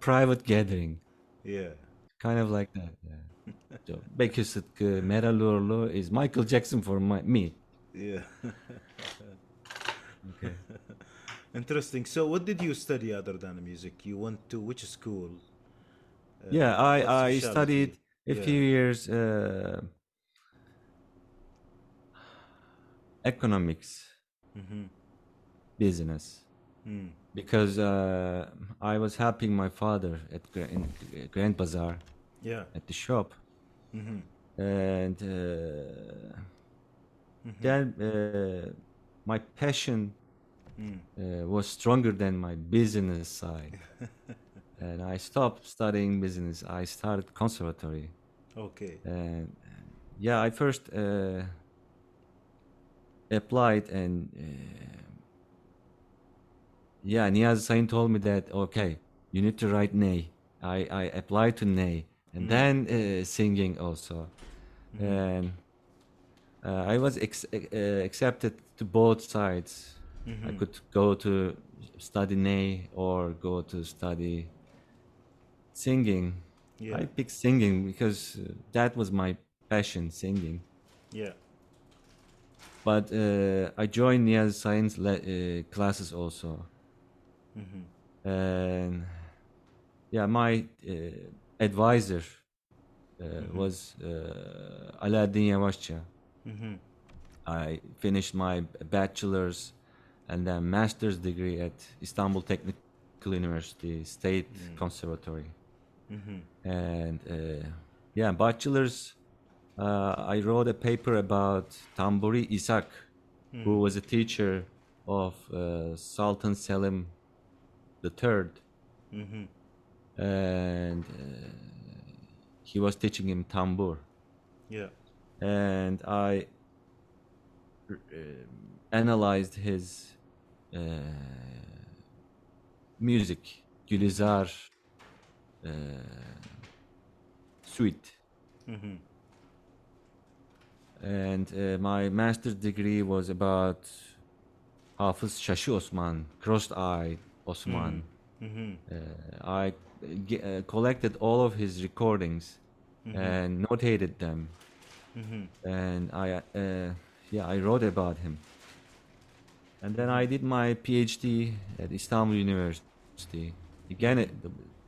private gathering yeah. kind of like that. Yeah. [laughs] so Bekir Sıtkı, Meral Uğurlu is Michael Jackson for my, me. Yeah. [laughs] Okay. [laughs] Interesting. So, what did you study other than music? You went to which school? Uh, yeah, I, I studied a Yeah. few years uh, economics, Mhm. business, Mm. Because uh, I was helping my father at in Grand Bazaar Yeah. at the shop, Mhm. and uh, then uh, my passion Mm. uh, was stronger than my business side. [laughs] and I stopped studying business. I started conservatory. Okay. And yeah, I first uh, applied and uh, yeah, Niyazi Sayin told me that okay, you need to write Ney. I, I applied to Ney and then uh, singing also. And uh, I was ex- uh, accepted to both sides. I could go to study Ney or go to study singing. Yeah. I picked singing because uh, that was my passion, singing. Yeah. But uh, I joined Niyazi Sayin's le- uh, classes also. Mm-hmm. And yeah, my uh, advisor uh, was uh, Alaaddin Yavaşça. Mm-hmm. I finished my bachelor's and then master's degree at Istanbul Technical University State Conservatory. Mm-hmm. And uh, yeah, bachelor's, uh, I wrote a paper about Tamburi Isak, who was a teacher of uh, Sultan Selim III. Mm-hmm. And uh, he was teaching him tambur. Yeah. and I uh, analyzed his uh, music, Gülizar uh, suite. Mm-hmm. And uh, my master's degree was about Hafız Şaşı Osman, crossed-eyed Osman. Mm-hmm. Uh, I uh, collected all of his recordings and notated them. Mm-hmm. and I uh, yeah I wrote about him. And then I did my PhD at Istanbul University. Again, it,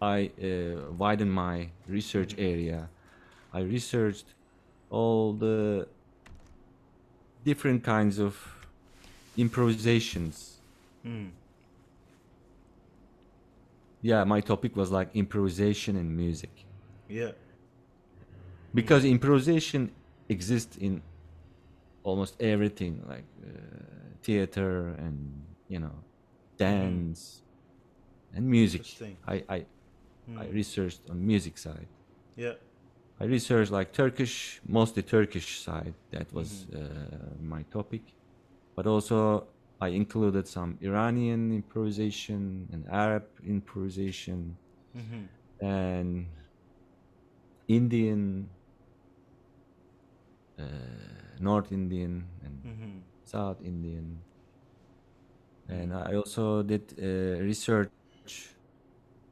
I uh, widened my research area. I researched all the different kinds of improvisations. Mm. Yeah, my topic was like improvisation in music. Yeah. because improvisation exists in almost everything like uh, theater and you know dance and music Interesting. i i i researched on music side Yeah. i researched like turkish mostly turkish side that was uh, my topic but also i included some iranian improvisation and arab improvisation Mm-hmm. and Indian, uh, North Indian, and Mm-hmm. South Indian. And I also did uh, research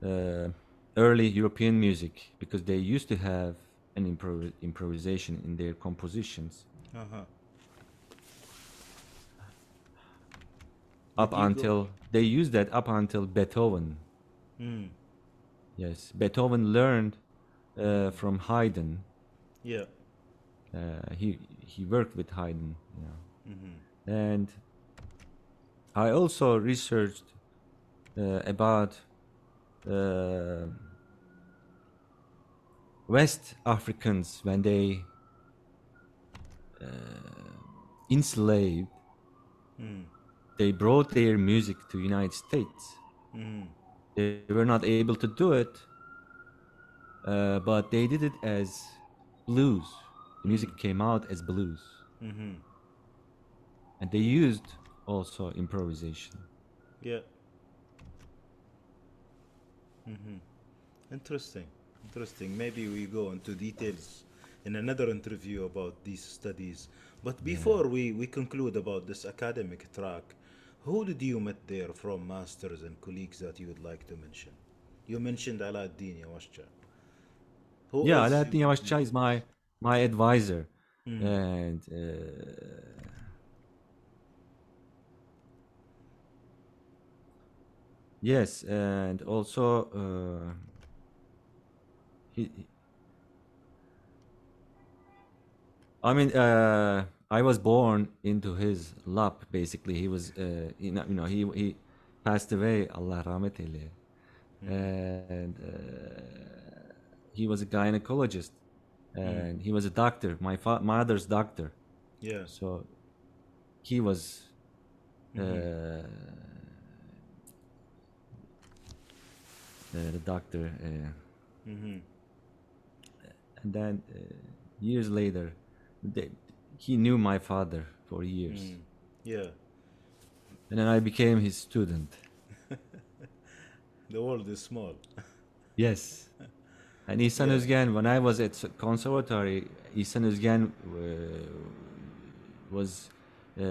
uh, early European music because they used to have an improv- improvisation in their compositions Uh-huh. Up until they used that up until Beethoven. Mm. Yes, Beethoven learned uh, from Haydn. Yeah. Uh, he he worked with Haydn, know. Mm-hmm. and I also researched uh, about uh, West Africans when they uh, enslaved. Mm. They brought their music to United States. Mm. They were not able to do it, uh, but they did it as blues. The music came out as blues, Mm-hmm. and they used also improvisation. Yeah. Mm-hmm. Interesting. Interesting. Maybe we go into details in another interview about these studies. But before we, we conclude about this academic track, who did you meet there from masters and colleagues that you would like to mention? You mentioned Alaaddin Yavaşça. Who yeah, Alaaddin you- is my my advisor, Mm. and uh, yes, and also uh, he. he- I mean, uh, I was born into his lap. Basically, he was, uh, you know, you know, he he passed away. Allah rahmet eyleye. and uh, he was a gynecologist and he was a doctor my fa- mother's doctor Yeah. so he was uh, uh, the doctor uh, Mm-hmm. and then uh, years later they, he knew my father for years Mm. Yeah. and then i became his student [laughs] The world is small. [laughs] Yes. And Ihsan Yeah. Özgen, when I was at conservatory, Ihsan Özgen uh, was uh,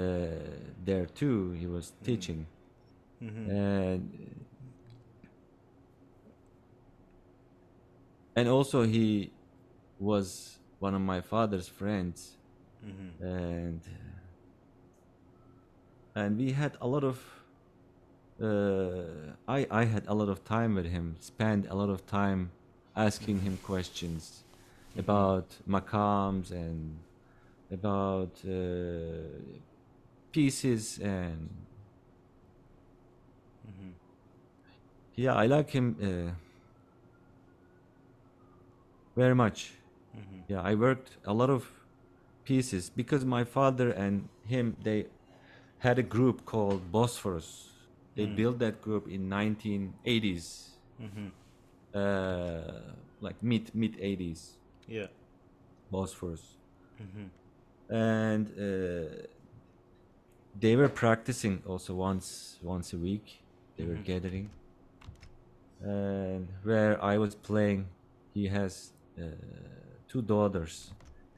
there too. He was teaching. Mm-hmm. And and also he was one of my father's friends Mhm. and and we had a lot of uh, I I had a lot of time with him spent a lot of time asking him questions about makams and about uh, pieces and Mhm. yeah I like him uh, very much Mhm. Yeah, I worked a lot of pieces because my father and him they had a group called Bosphorus. They Mm. built that group in 1980s, Mhm. uh, like mid mid 80s, Yeah. Bosphorus, Mhm. and uh, they were practicing also once once a week. They were Mhm. gathering, and where I was playing, he has uh, two daughters.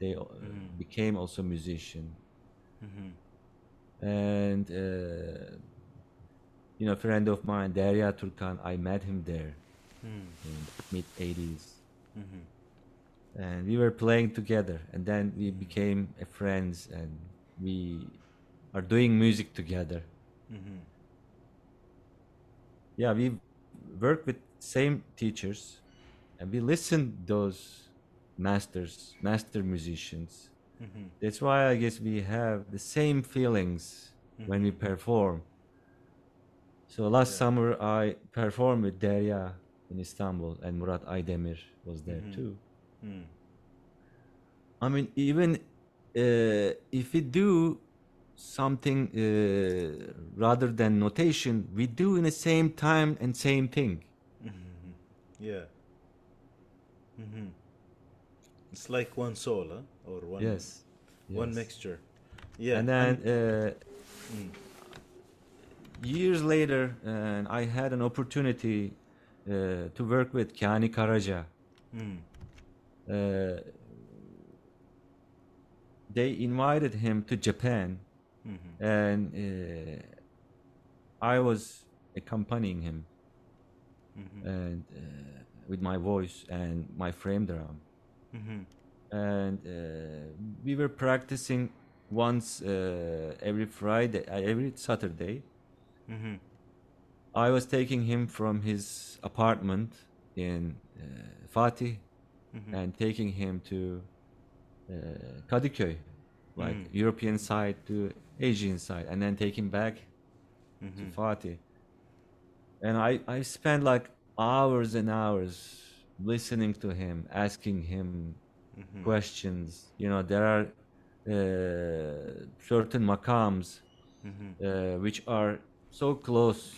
They uh, Mhm. became also musician, Mhm. and uh, you know, friend of mine, Derya Türkan. I met him there Mm. in mid '80s, Mhm. and we were playing together. And then we became uh, friends, and we are doing music together. Mhm. Yeah, we work with same teachers, and we listen those masters, master musicians. Mhm. That's why I guess we have the same feelings when we perform. So last Yeah. summer I performed with Derya in Istanbul, and Murat Aydemir was there Mhm. too. Mm. I mean, even uh, if we do something uh, rather than notation, we do in the same time and same thing. Mhm. Yeah. Mhm. It's like one soul, huh? or one Yes. one yes. mixture. Yeah. and then uh, Mm. years later, and I had an opportunity uh, to work with Kani Karaca. Mm. Uh, they invited him to Japan, Mhm. and uh, I was accompanying him Mhm. and uh, with my voice and my frame drum, Mhm. and uh, we were practicing once uh, every Friday, uh, every Saturday. Mhm. I was taking him from his apartment in uh, Fatih Mhm. and taking him to uh, Kadıköy, like Mm. European side to Asian side, and then him back to Mhm. Fatih. And I, I spent like hours and hours listening to him, asking him Mhm. questions. You know, there are uh, certain makams Mhm. uh, which are so close.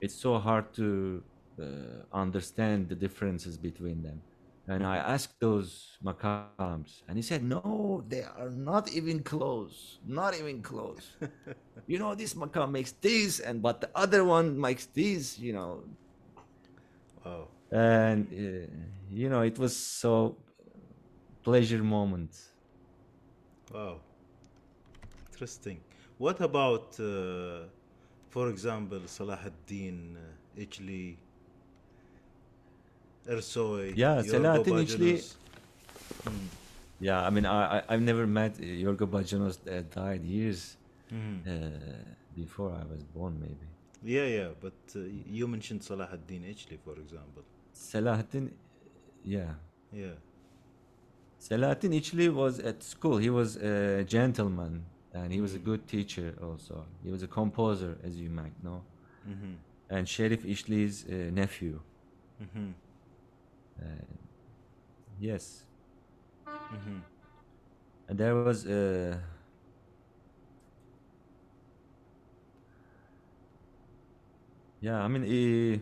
It's so hard to uh, understand the differences between them. And I asked those makams, and he said, "No, they are not even close. Not even close. [laughs] you know, this makam makes this, and but the other one makes this. You know, Wow. And uh, you know, it was so pleasure moment. Wow. Interesting. What about, uh, for example, Selahattin, uh, İçli, Ersoy, Yeah, Yorgo Selahattin İçli- Bacanos? Mm. Yeah, I mean, I, I I've never met Yorgo Bacanos that died years Mhm. uh, before I was born, maybe. Yeah, yeah, but uh, you mentioned Salah ad-Din İçli, for example. Selahattin, yeah. Yeah. Selahattin İçli was at school. He was a gentleman and he was a good teacher also. He was a composer, as you might know. Mm-hmm. And Şerif İçli's uh, nephew. Mm-hmm. Uh, yes. Mm-hmm. And there was uh, yeah, I mean, eh,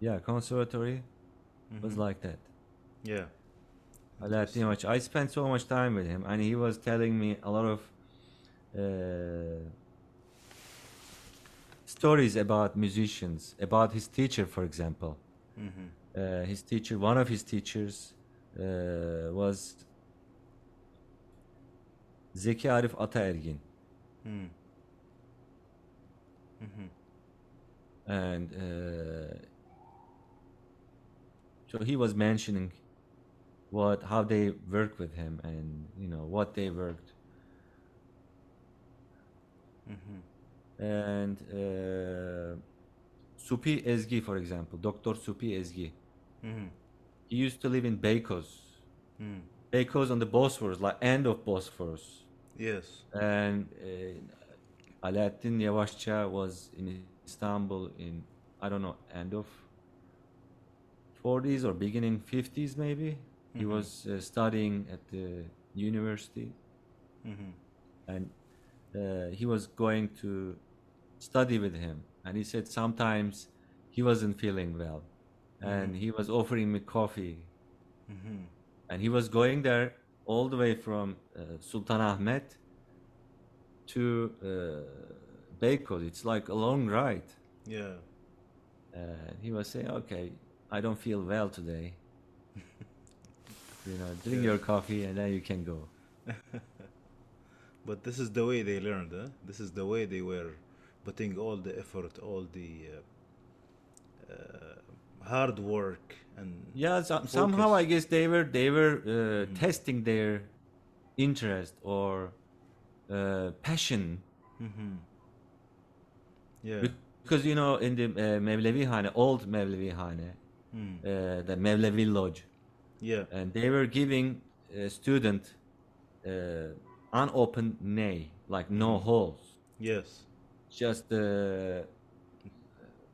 yeah, conservatory was Mhm. like that. Yeah. Too much. I spent so much time with him, and he was telling me a lot of uh, stories about musicians, about his teacher, for example. Mm-hmm. Uh, his teacher, one of his teachers, uh, was Zeki Arif Ataergin, Mm. Mm-hmm. and uh, so he was mentioning what how they work with him and you know what they worked and uh, Suphi Ezgi, for example, Dr. Suphi Ezgi. He used to live in Beykoz. Beykoz on the Bosphorus, like end of Bosphorus. Yes. And uh, Alaaddin Yavaşça was in Istanbul in, I don't know, end of 40s or beginning 50s maybe. He was uh, studying at the university. And uh, he was going to study with him. And he said sometimes he wasn't feeling well. And he was offering me coffee. And he was going there all the way from uh, Sultan Ahmet to uh, Beykoz. It's like a long ride. Yeah. And he was saying, okay, I don't feel well today. you know, drink Yeah. your coffee and then you can go. [laughs] But this is the way they learned, huh? This is the way they were putting all the effort, all the uh, uh, hard work, and Yeah, so, somehow. I guess they were they were uh, testing their interest or uh, passion yeah, because you know in the uh, Mevlevi Hane, old Mevlevi Hane, uh, the Mevlevi Lodge, yeah, and they were giving a student uh, unopened nay, like no holes, yes, just uh,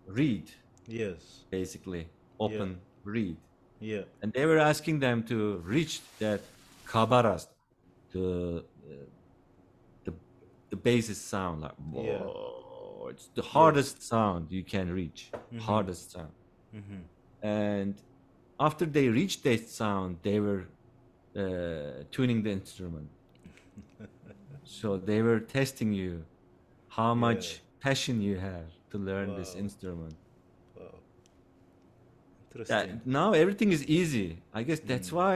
reed yes, basically, open reed. yeah, and they were asking them to reach that kaba rast, the uh, the the bassest sound, like Yeah. it's the hardest sound you can reach, hardest sound. And after they reached that sound, they were uh, tuning the instrument. [laughs] so they were testing you how much Yeah. passion you have to learn this instrument. wow, interesting. now everything is easy. I guess that's why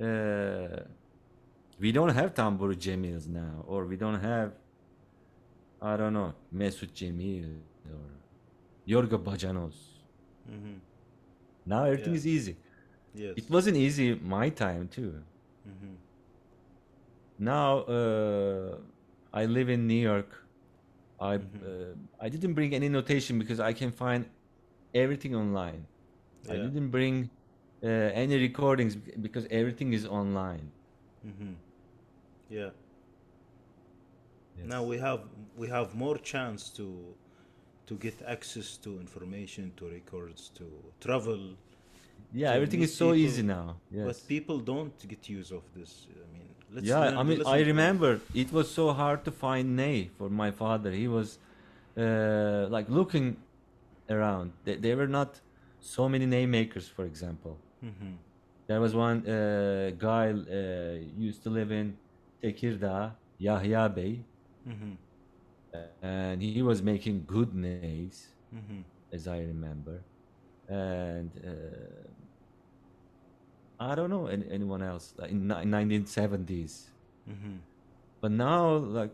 uh, we don't have Tamburi Cemils now, or we don't have, I don't know, Mesut Cemil or Yorgo Bacanos. Now everything Yeah. is easy. Yes, It wasn't easy my time too. Now uh, I live in New York. I uh, I didn't bring any notation because I can find everything online. I didn't bring uh, any recordings because everything is online. yeah. Now we have we have more chance to to get access to information, to records, to travel. Yeah, to everything is so easy now. Yes. But people don't get use of this. I mean, let's yeah, I mean, I remember it was so hard to find Ney for my father. He was uh, like looking around. They, there were not so many name makers, for example. Mm-hmm. There was one uh, guy uh, used to live in Tekirdağ, Yahya Bey, Mm-hmm. And he was making good nays, Mm-hmm. as I remember. And uh, I don't know any, anyone else like in ni- 1970s. Mm-hmm. But now, like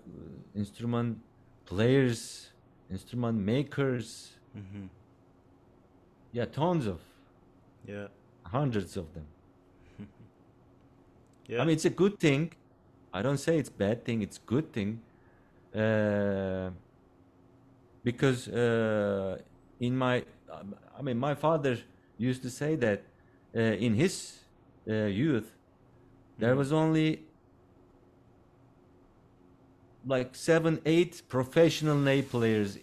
instrument players, instrument makers, Mm-hmm. yeah, tons of, Yeah. hundreds of them. [laughs] Yeah. I mean, it's a good thing. I don't say it's bad thing. It's good thing, because uh, in my, I mean, my father used to say that uh, in his uh, youth there was only like seven, eight professional ney players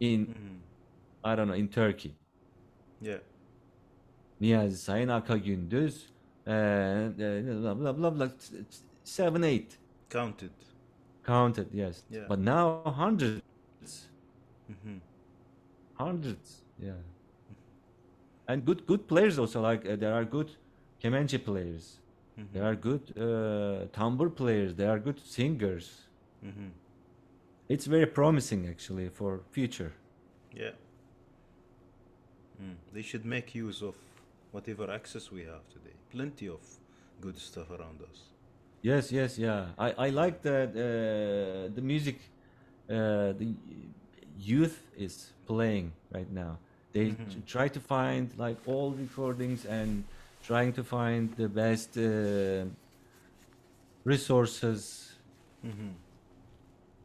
in, I don't know, in Turkey. yeah. Niyazi Sayın Akagündüz, uh, blah, blah, blah, blah, seven, eight Counted. Counted, yes. Yeah. But now hundreds, Mm-hmm. hundreds, yeah. And good, good players also. Like uh, there are good kemençe players, Mm-hmm. there are good uh, tambur players, there are good singers. Mm-hmm. It's very promising actually for future. Yeah. Mm. They should make use of whatever access we have today. Plenty of good stuff around us. Yes, yes, yeah. I, I like that uh, the music uh, the youth is playing right now. They t- try to find like all recordings and trying to find the best uh, resources. Mhm.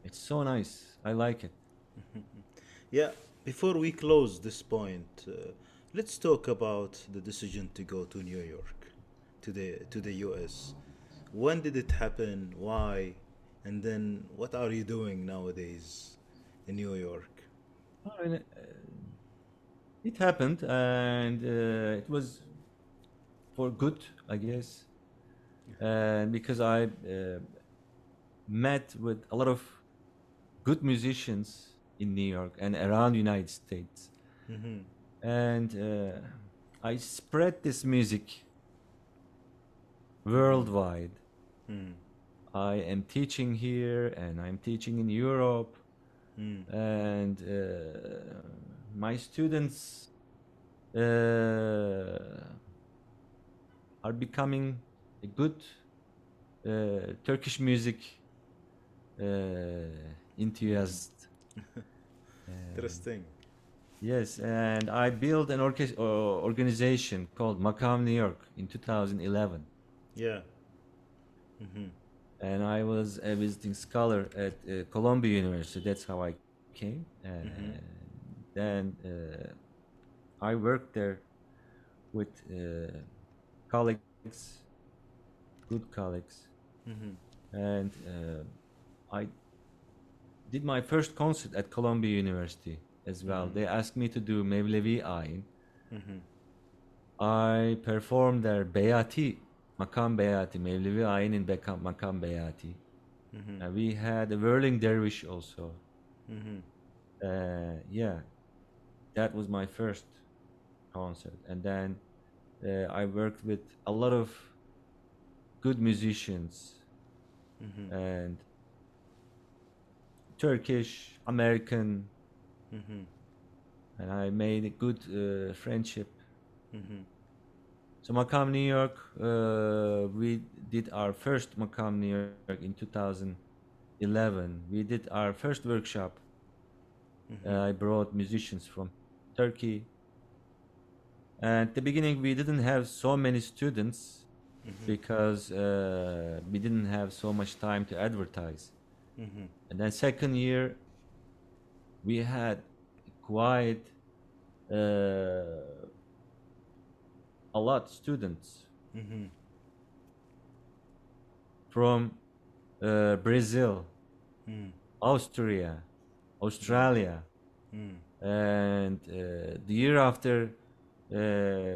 It's so nice. I like it. Yeah, before we close this point, uh, let's talk about the decision to go to New York, to the to the US. When did it happen? Why? And then what are you doing nowadays in New York? I mean, uh, it happened, and uh, it was for good, I guess, and because I uh, met with a lot of good musicians in New York and around the United States, Mm-hmm. and uh, I spread this music worldwide. Mm. I am teaching here, and I'm teaching in Europe, Mm. and uh, my students uh, are becoming a good uh, Turkish music uh, enthusiast. [laughs] Interesting. Yes, and I built an orchest- uh, organization called Makam New York in 2011. Yeah. Mm-hmm. and I was a visiting scholar at uh, Columbia University. That's how I came. And Mhm. then uh, I worked there with uh, colleagues, good colleagues, Mm-hmm. and uh, I did my first concert at Columbia University as well. Mhm. They asked me to do Mevlevi Ayin. Mm-hmm. I performed there Beyati, Makam Beyati, Mevlevi Ayin in Beka- Makam Beyati. Mm-hmm. Uh, we had a whirling dervish also. Mm-hmm. Uh, yeah, that was my first concert, and then uh, I worked with a lot of good musicians Mm-hmm. and Turkish, American, Mm-hmm. and I made a good uh, friendship. So Makam New York, uh, we did our first Makam New York in 2011. We did our first workshop. Mm-hmm. Uh, I brought musicians from Turkey. And at the beginning, we didn't have so many students Mm-hmm. because uh, we didn't have so much time to advertise. Mm-hmm. And then second year, we had quite uh, a lot students Mm-hmm. from uh, Brazil, Mm. Austria, Australia, Mm. and uh, the year after, uh,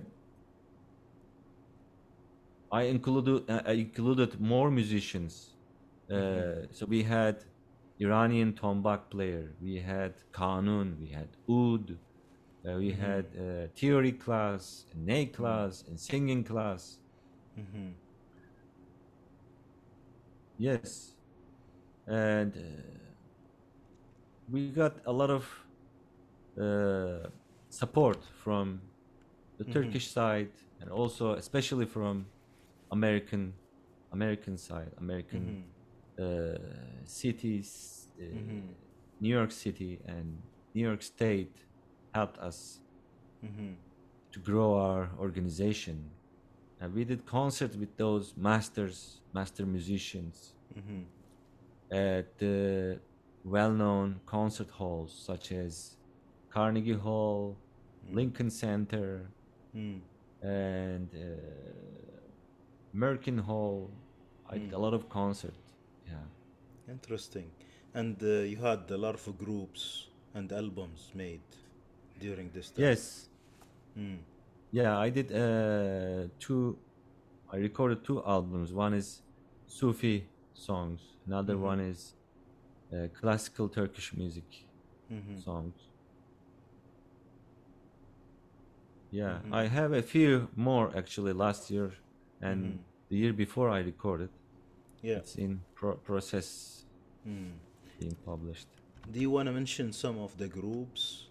I included uh, I included more musicians. Uh, So we had Iranian tombak player, we had Kanun, we had Oud, uh, we had uh, theory class, ney class, and singing class. Mm-hmm. Yes, and uh, we got a lot of uh, support from the Mhm. Turkish side, and also especially from American American side, American Mm-hmm. uh, cities, uh, Mhm. New York City and New York State helped us Mm-hmm. to grow our organization. And we did concerts with those masters, master musicians. Mm-hmm. at the well-known concert halls such as Carnegie Hall, Lincoln Center, Mm. and uh, Merkin Hall. I did a lot of concerts. Yeah. Interesting. And uh, you had a lot of groups and albums made during this time. Yes. Mm. Yeah, I did uh, two. I recorded two albums. One is Sufi songs. Another Mhm. one is uh, classical Turkish music Mm-hmm. songs. Yeah, Mhm. I have a few more actually last year and Mhm. the year before I recorded. Yeah. It's in pro- process Mm. being published. Do you want to mention some of the groups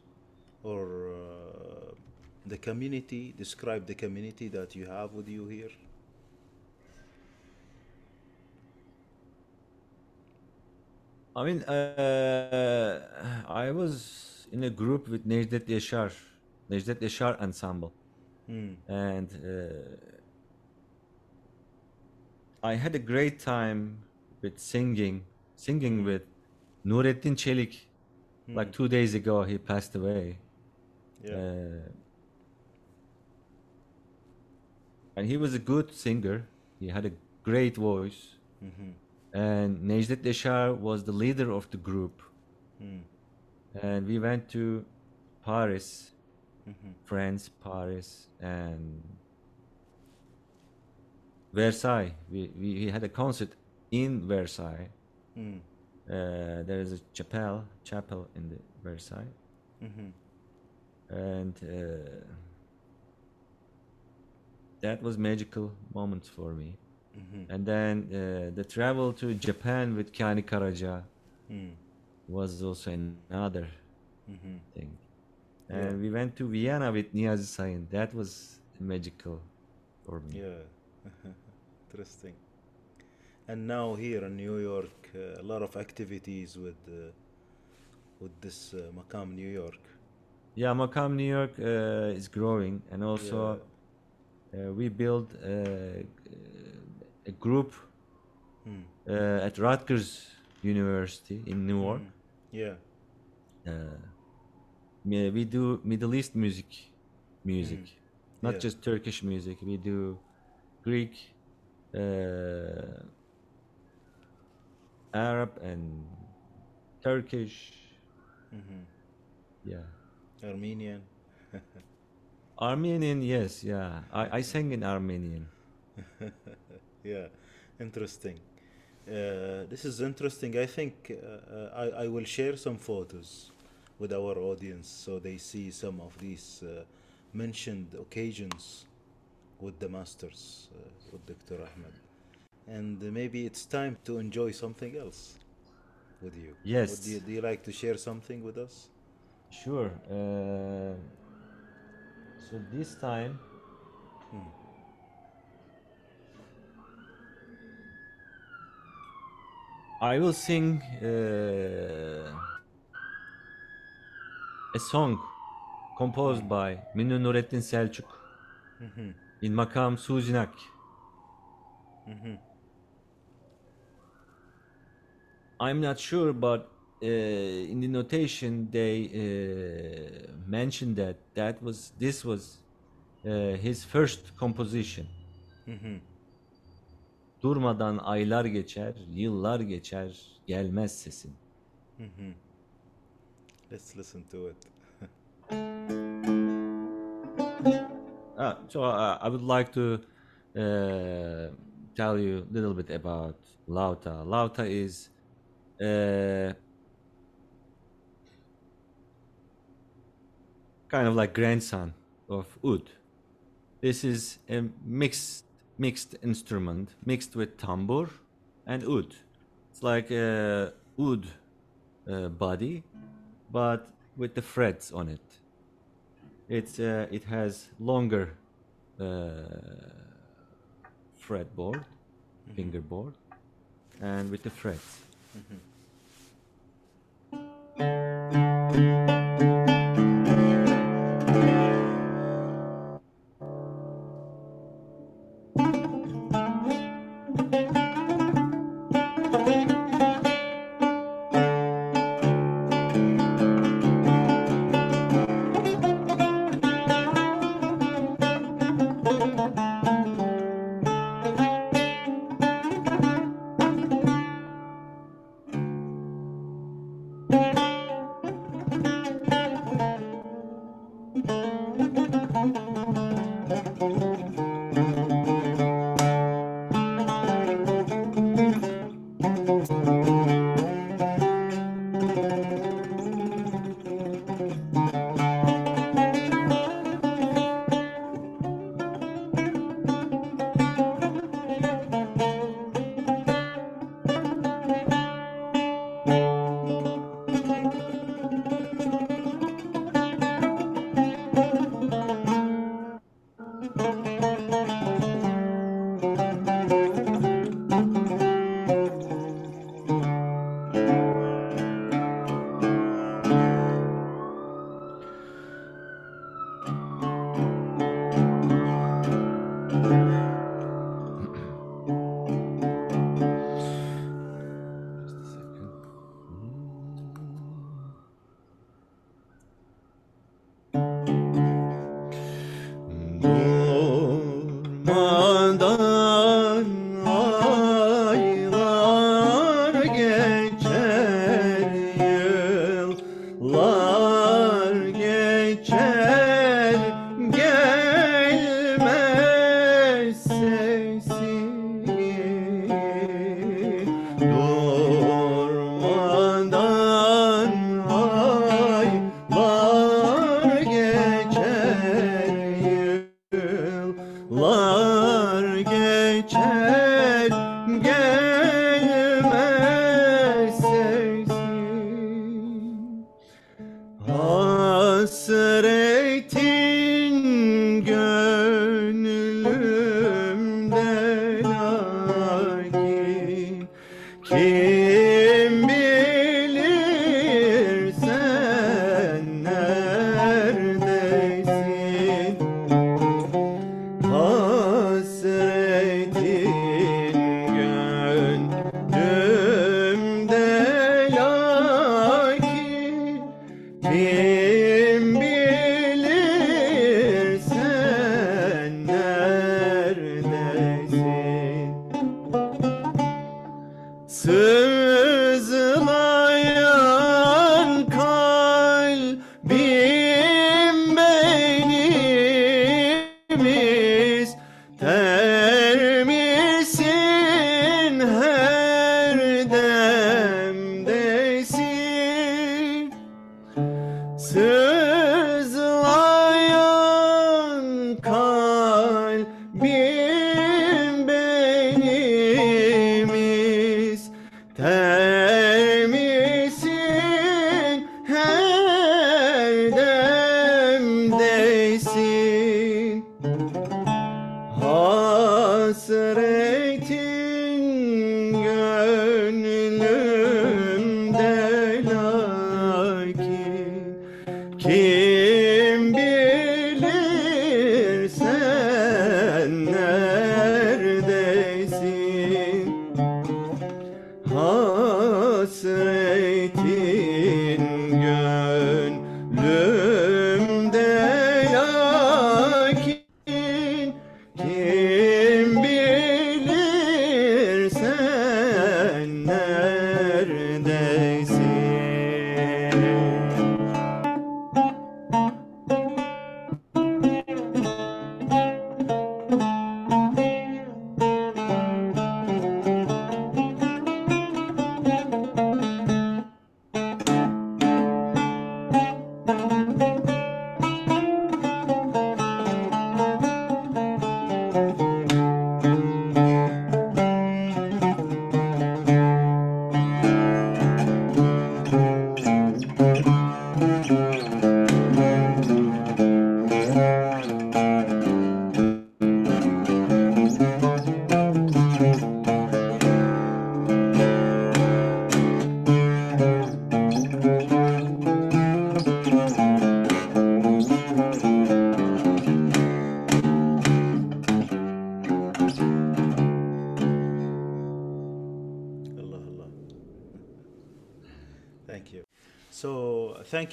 or uh, the community? Describe the community that you have with you here. I mean, uh, I was in a group with Necdet Yaşar Necdet Yaşar Ensemble. Mm. And uh, I had a great time with singing, singing with Nurettin Çelik. Like two days ago, he passed away. Yeah. Uh, and he was a good singer. He had a great voice. Mhm. And Necdet Yaşar was the leader of the group. Mm. And we went to Paris, Mhm. France, Paris, and Versailles. We, we, we had a concert in Versailles. Mm. Uh, there is a chapel, chapel in the Versailles, Mhm. And uh, that was magical moments for me. Mhm. And then uh, the travel to Japan with Kani Karaca Mm. was also another Mhm. thing. Yeah. And we went to Vienna with Niyazi Sayin. That was magical for me. Yeah. [laughs] Interesting. And now here in New York, uh, a lot of activities with uh, with this uh, Makam New York. Yeah, Makam New York uh, is growing, and also uh, we build uh, a group Mm. uh, at Rutgers University in Newark. Mm. Yeah. Uh, we do Middle East music, music, Mm. not Yeah. just Turkish music. We do Greek, uh, Arab, and Turkish. Mhm. Yeah, Armenian. [laughs] Armenian. Yes, yeah. I, I sang in Armenian. [laughs] Yeah. Interesting. Uh, this is interesting. I think uh, uh, I, I will share some photos with our audience so they see some of these uh, mentioned occasions with the masters, uh, with Dr. Ahmet. And maybe it's time to enjoy something else with you. Yes. Would you, do you like to share something with us? Sure. Uh, so this time, I will sing uh, a song composed by Münir Nurettin Selçuk in Makam Suzinak. I'm not sure, but uh, in the notation they uh, mentioned that that was this was uh, his first composition. Durmadan aylar geçer, yıllar geçer, gelmez sesin. Let's listen to it. [laughs] Ah, so uh, I would like to uh, tell you a little bit about Lauta. Lauta is uh, kind of like grandson of oud. This is a mixed mixed instrument, mixed with tambur and oud. It's like a oud uh, body, but with the frets on it. It's uh, it has longer uh, fretboard, fingerboard, and with the frets. Hasretin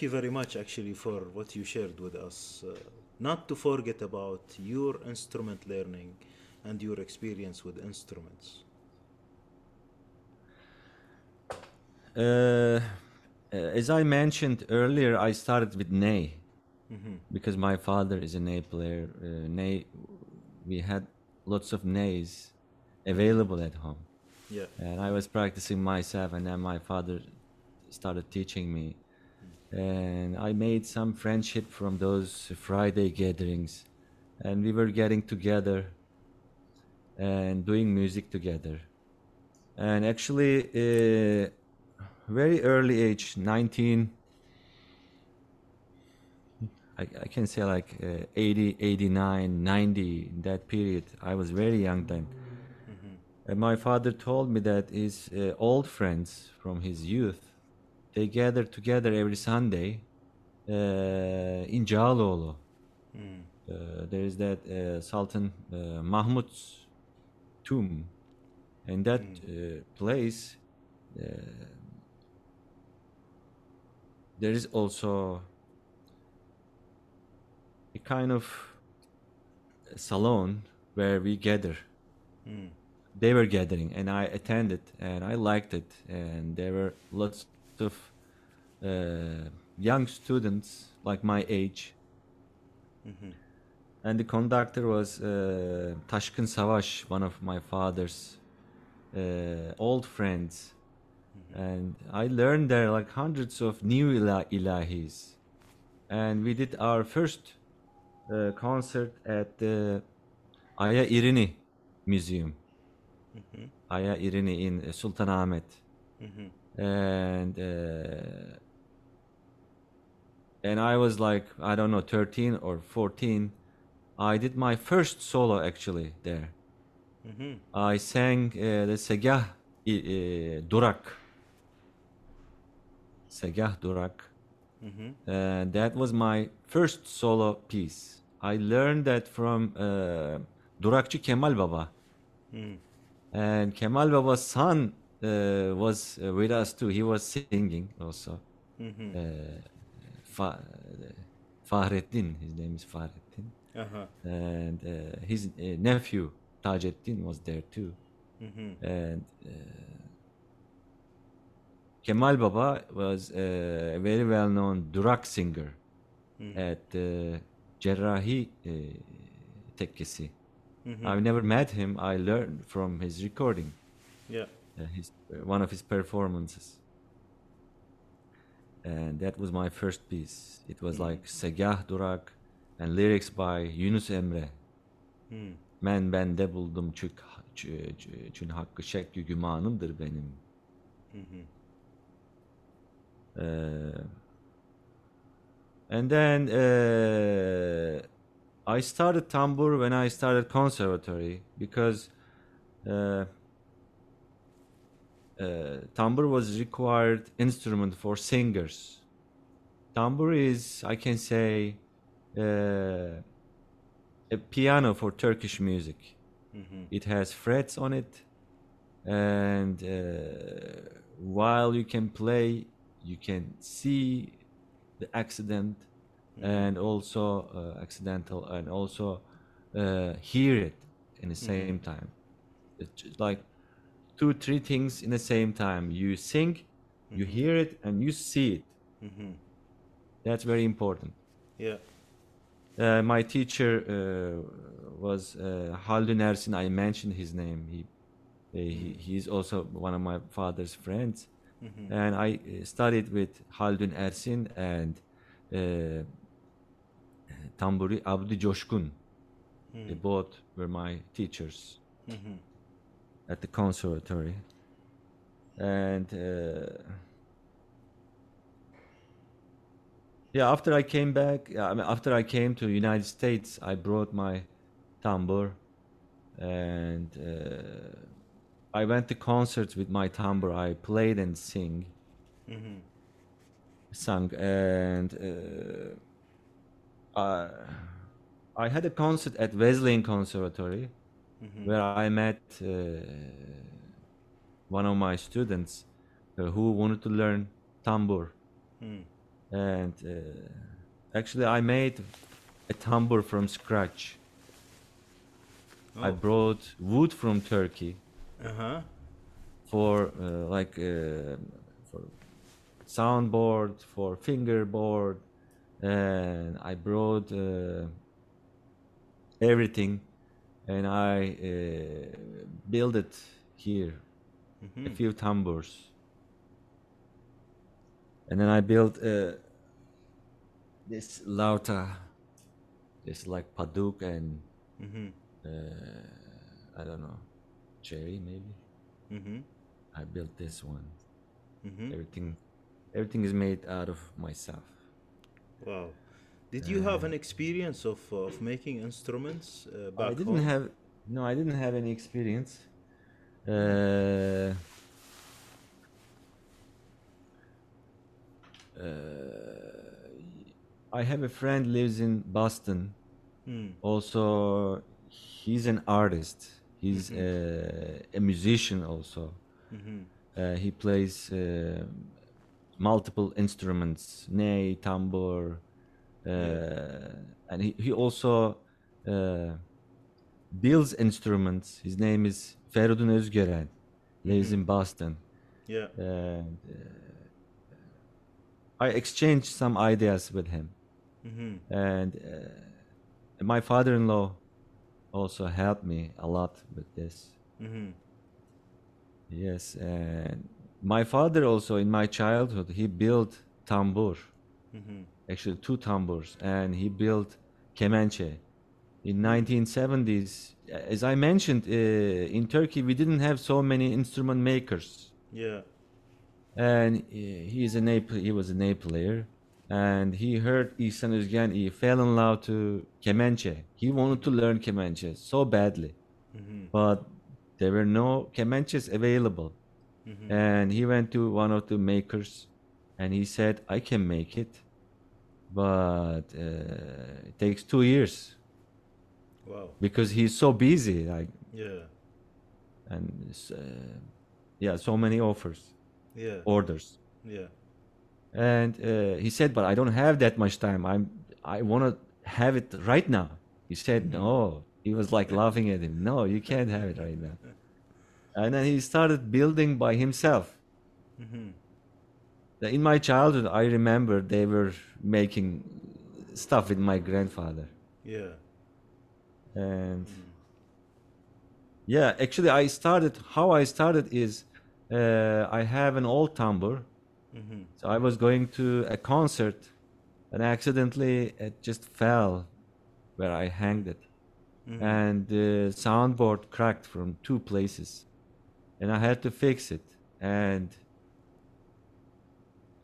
you very much actually for what you shared with us. Uh, not to forget about your instrument learning and your experience with instruments. Uh, uh, as I mentioned earlier, I started with ney because my father is a ney player. Uh, ney, we had lots of neys available at home, Yeah. and I was practicing myself. And then my father started teaching me, and I made some friendship from those Friday gatherings, and we were getting together and doing music together. And actually, uh, very early age, 19, I, I can say like uh, 80, 89, 90, in that period. I was very young then. And my father told me that his uh, old friends from his youth, they gather together every Sunday uh, in Cağaloğlu. Uh, there is that uh, Sultan uh, Mahmud's tomb. And that uh, place, uh, there is also a kind of salon where we gather. They were gathering, and I attended, and I liked it. And there were lots of uh, young students like my age. And the conductor was uh, Taşkın Savaş, one of my father's uh, old friends. And I learned there like hundreds of new ila- ilahis. And we did our first uh, concert at the Aya Irini Museum. Aya Irini in Sultanahmet. And uh, and I was like I don't know 13 or 14. I did my first solo actually there. Mm-hmm. I sang uh, the Segah uh, Durak. Segah Durak. Mm-hmm. And that was my first solo piece. I learned that from uh, Durakçı Kemal Baba. Mm. And Kemal Baba's son uh, was uh, with us too. He was singing also. Mm-hmm. Fa- Fahrettin, his name is Fahrettin. Uh-huh. And uh, his uh, nephew, Tacettin, was there too. Mm-hmm. And uh, Kemal Baba was uh, a very well known Durak singer Mm. at uh, Cerrahi uh, Tekkesi. Mm-hmm. I've never met him. I learned from his recording, Yeah. uh, his, one of his performances. And that was my first piece. It was like Segah Durak and lyrics by Yunus Emre. Mm. Men bende buldum çük, çü- çü- çün hakkı şek gümanımdır benim. Uh, and then uh, I started tambur when I started conservatory because uh, uh, tambur was required instrument for singers. Tambur is, I can say, uh, a piano for Turkish music. Mm-hmm. It has frets on it, and uh, while you can play, you can see the accident and also uh, accidental, and also uh, hear it in the same time. It's like two, three things in the same time. You sing, you hear it, and you see it. Mm-hmm. That's very important. Yeah. Uh, my teacher uh, was uh, Haldun Ersin. I mentioned his name. He, uh, he he's also one of my father's friends, Mm-hmm. and I uh, studied with Haldun Ersin and uh, Tamburi Abdi Coşkun. They both were my teachers Mm-hmm. At the conservatory, and. Uh, Yeah, after I came back, I mean, after I came to United States, I brought my tambur, and uh, I went to concerts with my tambur. I played and sing, Mm-hmm. sang, and uh, I, I had a concert at Wesleyan Conservatory Mm-hmm. where I met uh, one of my students uh, who wanted to learn tambur. Mm. and uh, actually i made a tambour from scratch i Oh. brought wood from turkey Uh-huh. for uh, like uh, for soundboard for fingerboard and i brought uh, everything and i uh, built it here a Mm-hmm. few tambours and then i built uh, this lauta this like paduk and Mm-hmm. uh, i don't know cherry maybe Mm-hmm. i built this one Mm-hmm. everything everything is made out of myself Wow. Did you have an experience of of making instruments uh, back i didn't home? have no i didn't have any experience uh, uh, i have a friend lives in boston Mm. also he's an artist he's uh, a musician also Mm-hmm. uh, he plays uh, multiple instruments ney tambur uh, and he, he also uh, builds instruments his name is Feridun Özgören lives in Boston Yeah. and uh, I exchanged some ideas with him Mm-hmm. and uh, my father-in-law also helped me a lot with this Mm-hmm. yes and my father also in my childhood he built tambur Mm-hmm. Actually two tamburs and he built kemençe in 1970s as i mentioned uh, in turkey we didn't have so many instrument makers Yeah. and uh, he is a ney he was a ney player and he heard İhsan Özgen. He fell in love to kemençe. He wanted to learn kemençe so badly, but there were no kemençes available. And he went to one of the makers, and he said, "I can make it, but uh, it takes two years Wow. because he's so busy, like, Yeah. and uh, yeah, so many offers, Yeah. orders." Yeah. and uh, he said but i don't have that much time i'm i want to have it right now he said no he was like [laughs] laughing at him no you can't have it right now and then he started building by himself Now, in my childhood i remember they were making stuff with my grandfather. Yeah. and mm. yeah actually i started how i started is uh, i have an old tambour mm-hmm. so i was going to a concert and accidentally it just fell where i hanged it. Mm-hmm. And the soundboard cracked from two places and i had to fix it. And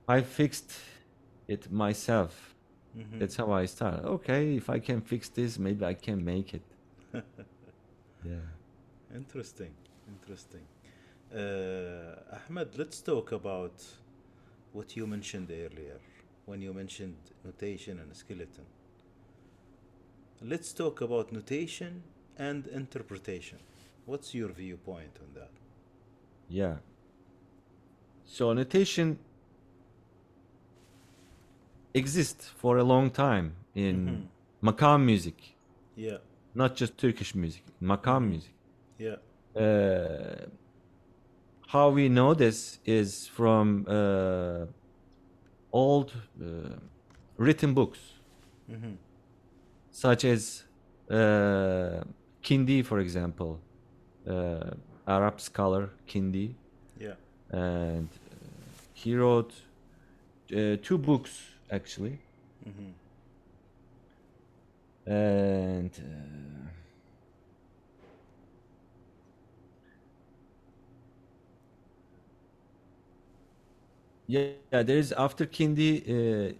i fixed it myself that's how i start. okay if i can fix this maybe i can make it [laughs] yeah Interesting. Interesting. Uh, Ahmet, let's talk about what you mentioned earlier when you mentioned notation and skeleton. Let's talk about notation and interpretation. What's your viewpoint on that? Yeah. So notation exists for a long time in makam music, Yeah. not just Turkish music, makam music. Yeah. Uh, how we know this is from uh, old uh, written books, such as uh, Kindi, for example, uh, Arab scholar Kindi, Yeah. and uh, he wrote uh, two books actually. And uh, yeah, yeah there is after kindi uh,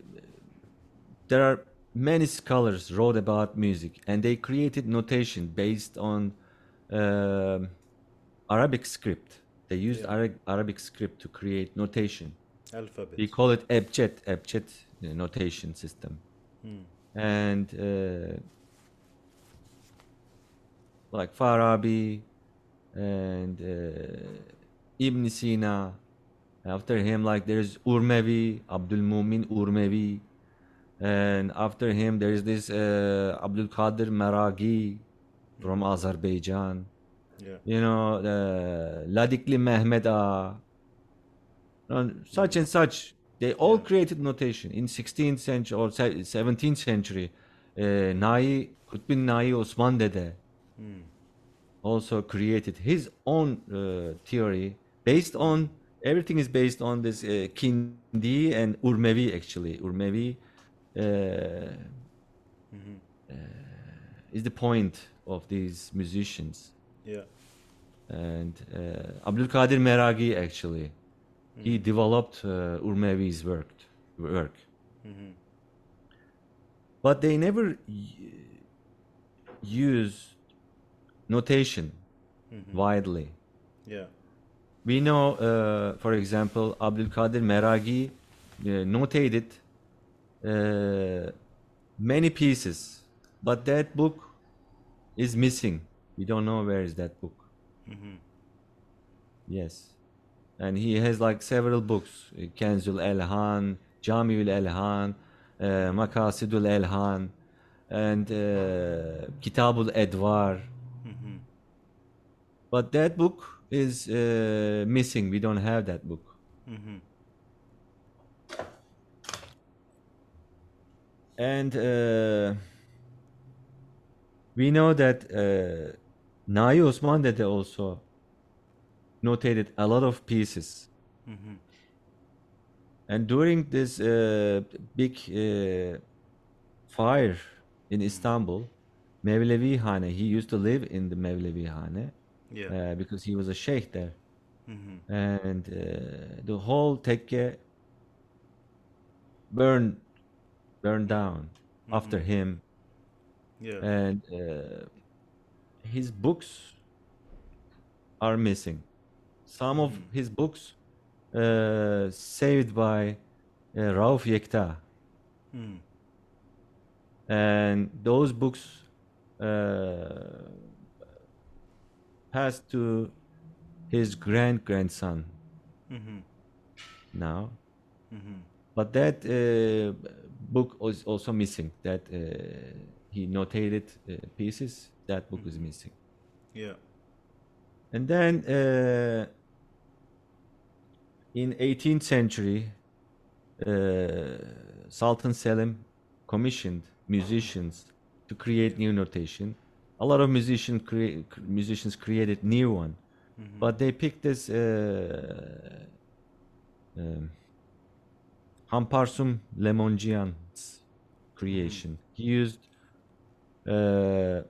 there are many scholars wrote about music and they created notation based on um arabic script. They used Yeah. Arabic script to create notation. Alphabet. we call it ebced uh, notation system. And uh, like farabi and uh, ibn sina. After him like there's urmevi abdul mumin urmevi. And after him there is this uh, abdul qadir maragi from azerbaijan. Yeah. you know, uh, Ladikli Mehmeda, and such and such. They all created notation in 16th century or 17th century. Uh, Nai Kutbin Nai Osman Dede also created his own uh, theory based on everything is based on this uh, Kindi and Urmevi actually. Urmevi uh, uh, is the point of these musicians Yeah. and uh, Abdul Qadir Meragi actually he developed uh, Urmevi's work work. But they never used notation widely. Yeah. we know uh, for example Abdul Qadir Meragi uh, notated uh, many pieces but that book is missing. We don't know where is that book. Yes and he has like several books. Uh, Kenzul Elhan Jamiul Elhan uh, Makasidul Elhan and uh, Kitabul Edwar. But that book is uh, missing. We don't have that book. And uh, we know that uh, Nai Osman Dede also notated a lot of pieces. And during this uh, big uh, fire in Istanbul, Mevlevi Hane, he used to live in the Mevlevi Hane Yeah. uh, because he was a sheikh there. And uh, the whole tekke burned burned down after him, Yeah. and uh, his books are missing. Some of his books uh, saved by uh, Rauf Yekta, Mm. and those books uh, passed to his grand grandson Mm-hmm. now. Mm-hmm. But that uh, book was also missing. That uh, he notated uh, pieces. That book is missing. Yeah. And then uh, in 18th century, uh, Sultan Selim commissioned musicians to create new notation. A lot of musicians crea- musicians created new one, but they picked this uh, um, Hamparsum Lemonjian's creation. He used uh,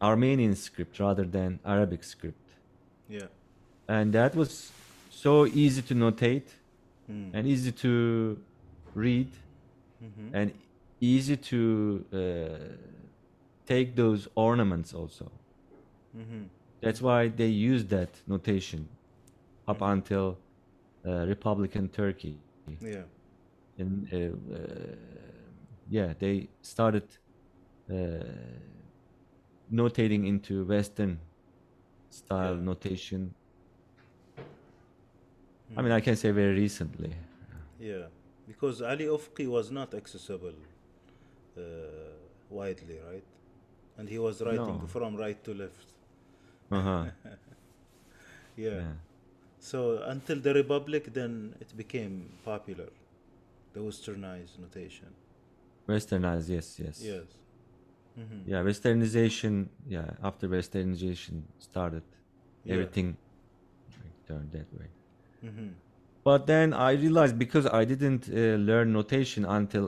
Armenian script rather than Arabic script Yeah. and that was so easy to notate Mm. and easy to read Mm-hmm. and easy to uh, take those ornaments also Mm-hmm. that's why they used that notation up until uh, republican turkey Yeah. and uh, uh, yeah they started uh, notating into western style Yeah. notation i mean i can say very recently Yeah. Because Ali Ufqi was not accessible uh, widely, right? And he was writing No. from right to left. uh-huh [laughs] Yeah. yeah So until the Republic, then it became popular, the westernized notation. westernized yes yes Yes. Mm-hmm. yeah westernization yeah after westernization started Yeah. everything turned that way Mm-hmm. but then i realized because i didn't uh, learn notation until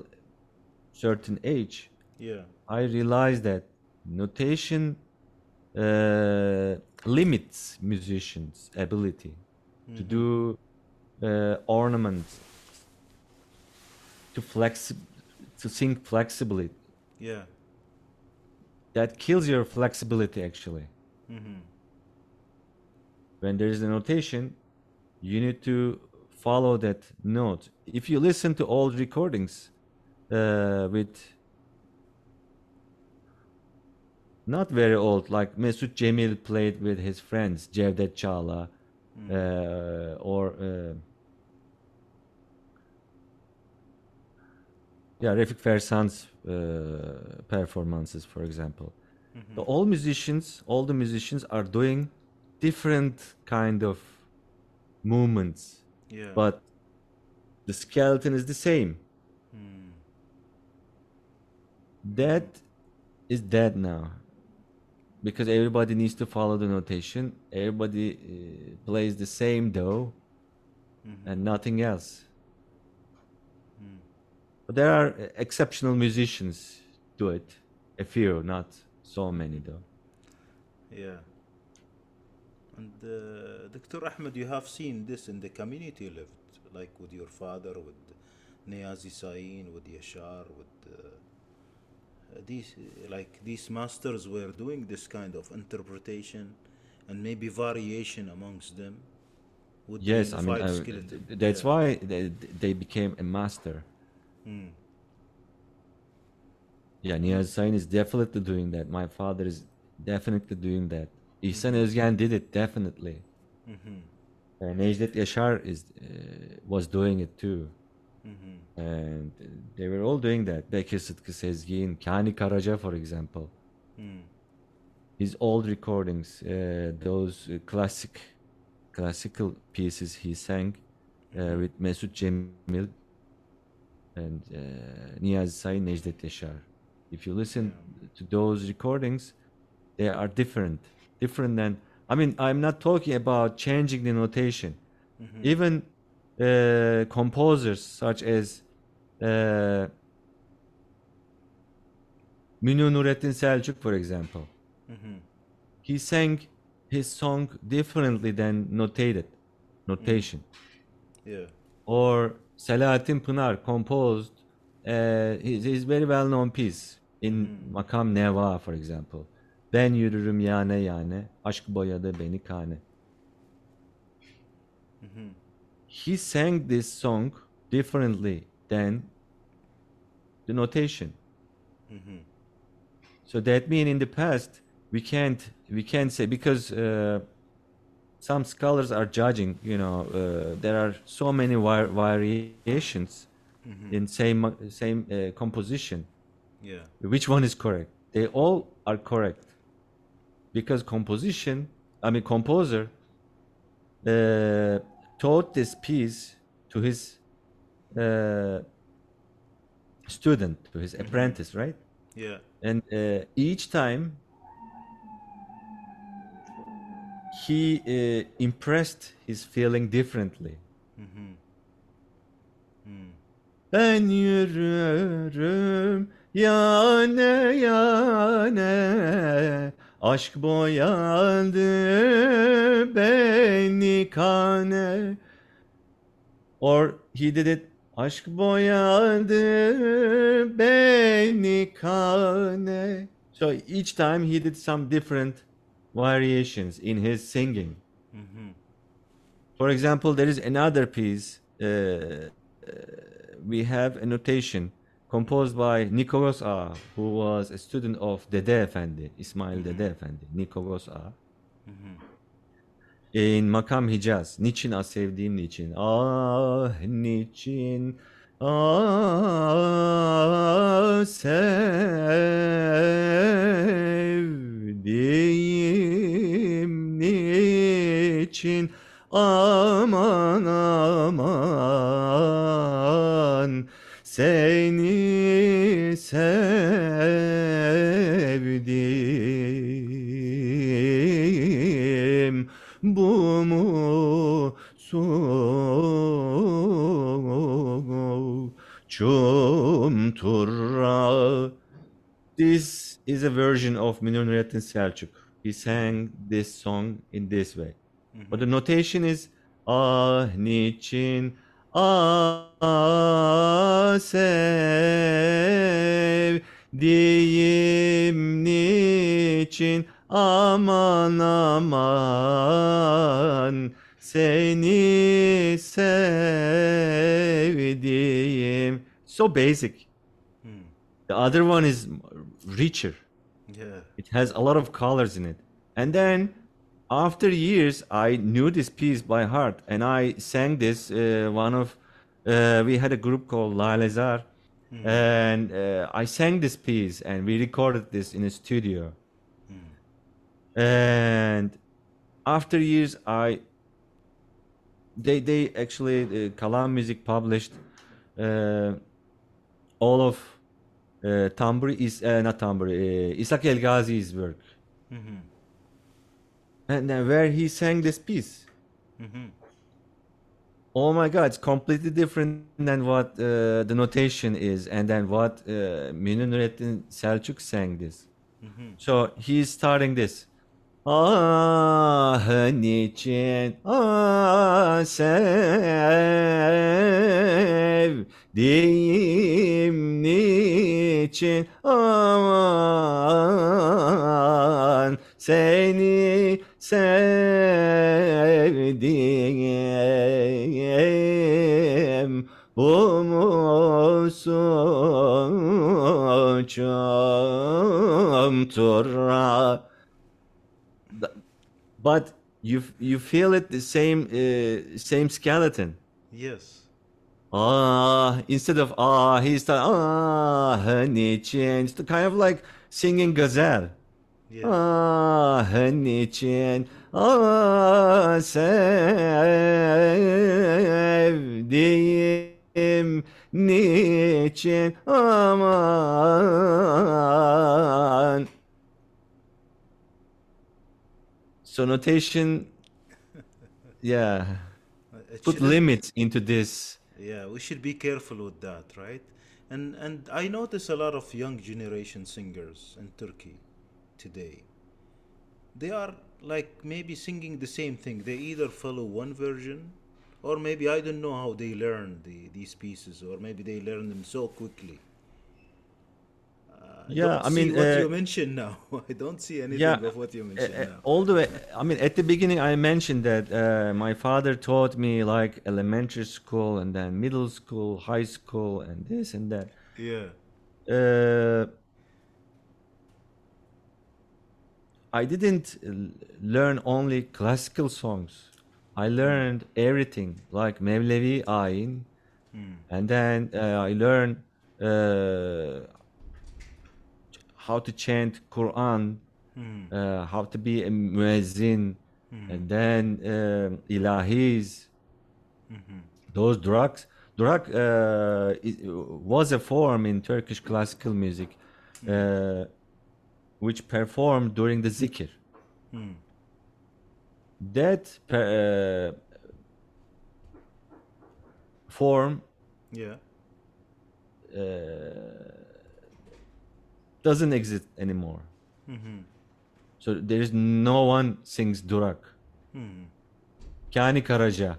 certain age Yeah. i realized that notation uh, limits musicians ability to do uh, ornaments to flex to sing flexibly Yeah. that kills your flexibility actually Mm-hmm. when there is a notation you need to follow that note. If you listen to old recordings uh, with not very old like Mesut Cemil played with his friends Cevdet Çağla uh, or uh, yeah Refik Fersan's uh, performances for example. The all musicians all the musicians are doing different kind of movements Yeah. but the skeleton is the same. Mm. that is dead now because everybody needs to follow the notation. Everybody uh, plays the same do and nothing else. But there are uh, exceptional musicians do it. A few not so many though. Yeah. And uh, Dr. Ahmet, you have seen this in the community you lived, like with your father, with Niyazi Sayin, with Yaşar, with uh, these, like these masters were doing this kind of interpretation and maybe variation amongst them. Yes i mean uh, that's Yeah. why they, they became a master Mm. Yeah, Niyazi Sayin is definitely doing that. My father is definitely doing that. İhsan Özgen did it definitely. Mm-hmm. And Necdet Yaşar is uh, was doing it too. Mm-hmm. And uh, they were all doing that. Bekir Sıtkı Sezgin, Kani Karaca for example. Mm. His old recordings, uh, those uh, classic classical pieces he sang uh, with Mesut Cemil and uh, Niyazi Sayin, Necdet Yaşar. If you listen to those recordings, they are different. Different than, I mean, I'm not talking about changing the notation. Even uh, composers such as uh, Münir Nurettin Selçuk, for example, Mm-hmm. he sang his song differently than notated notation. Yeah. Or Selahattin Pınar composed uh, his, his very well-known piece in Makam Neva, for example. Ben yürürüm yane yane, aşk boyadı beni kane. He sang this song differently than the notation. So that mean in the past we can't we can't say because uh, some scholars are judging. You know, uh, there are so many var- variations in same same uh, composition. Yeah. Which one is correct? They all are correct because composition. I mean, composer uh, taught this piece to his uh, student, to his apprentice, right? Yeah. and uh, each time he uh, impressed his feeling differently. Ben yürürüm yane yane Aşk boyadı beni kane Or he did it Aşk boyadı beni kane So each time he did some different variations in his singing. For example, there is another piece. Uh, uh, we have a notation composed by Nikogos A, who was a student of Dede Efendi, Ismail Dede Efendi, Nikogos A. In Makam Hicaz, niçin ah sevdiğim niçin, ah niçin, ah sevdiğim niçin, aman aman seni sevdim bu mu suçumtura This is a version of Münir Nurettin Selçuk. He sang this song in this way. But the notation is Ah niçin ah sevdiğim niçin aman aman seni sevdiğim. So basic. The other one is richer. Yeah. It has a lot of colors in it. And then after years, I knew this piece by heart, and I sang this. Uh, one of uh, we had a group called Lalezar, and uh, I sang this piece, and we recorded this in a studio. And after years, I they they actually uh, Kalan Music published uh, all of uh, Tamburi is uh, not Tamburi, uh, Isak Algazi's work, and then where he sang this piece. Oh my God, it's completely different than what uh, the notation is, and then what uh, Münir Nurettin Selçuk sang this. So he's starting this. Ah niçin ah sevdiğim niçin aman seni sevdiğim bu mu suçumtur but you you feel it the same uh, same skeleton. Yes. Ah, instead of ah, he's the ah, niçin. It's kind of like singing gazelle. Yeah. Ah, niçin. Ah, sevdiğim niçin aman. So notation, yeah, It put limits into this. Yeah, we should be careful with that, right? And and I notice a lot of young generation singers in Turkey today. They are like maybe singing the same thing. They either follow one version or maybe I don't know how they learn the, these pieces, or maybe they learn them so quickly. Uh, Yeah, I mean, what uh, you mentioned now. [laughs] I don't see anything Yeah, of what you Uh, mentioned uh, now. all the way, I mean, at the beginning, I mentioned that uh, my father taught me like elementary school and then middle school, high school, and this and that. Yeah. Uh, I didn't learn only classical songs. I learned everything, like Mevlevi Ayin, and then uh, I learned uh, how to chant Quran, uh, how to be a muezzin, and then um ilahis. Those duraks, durak uh, was a form in Turkish classical music, uh, which performed during the zikr. That uh, form Yeah. uh, doesn't exist anymore. So there is no one sings durak. Kani Karaca,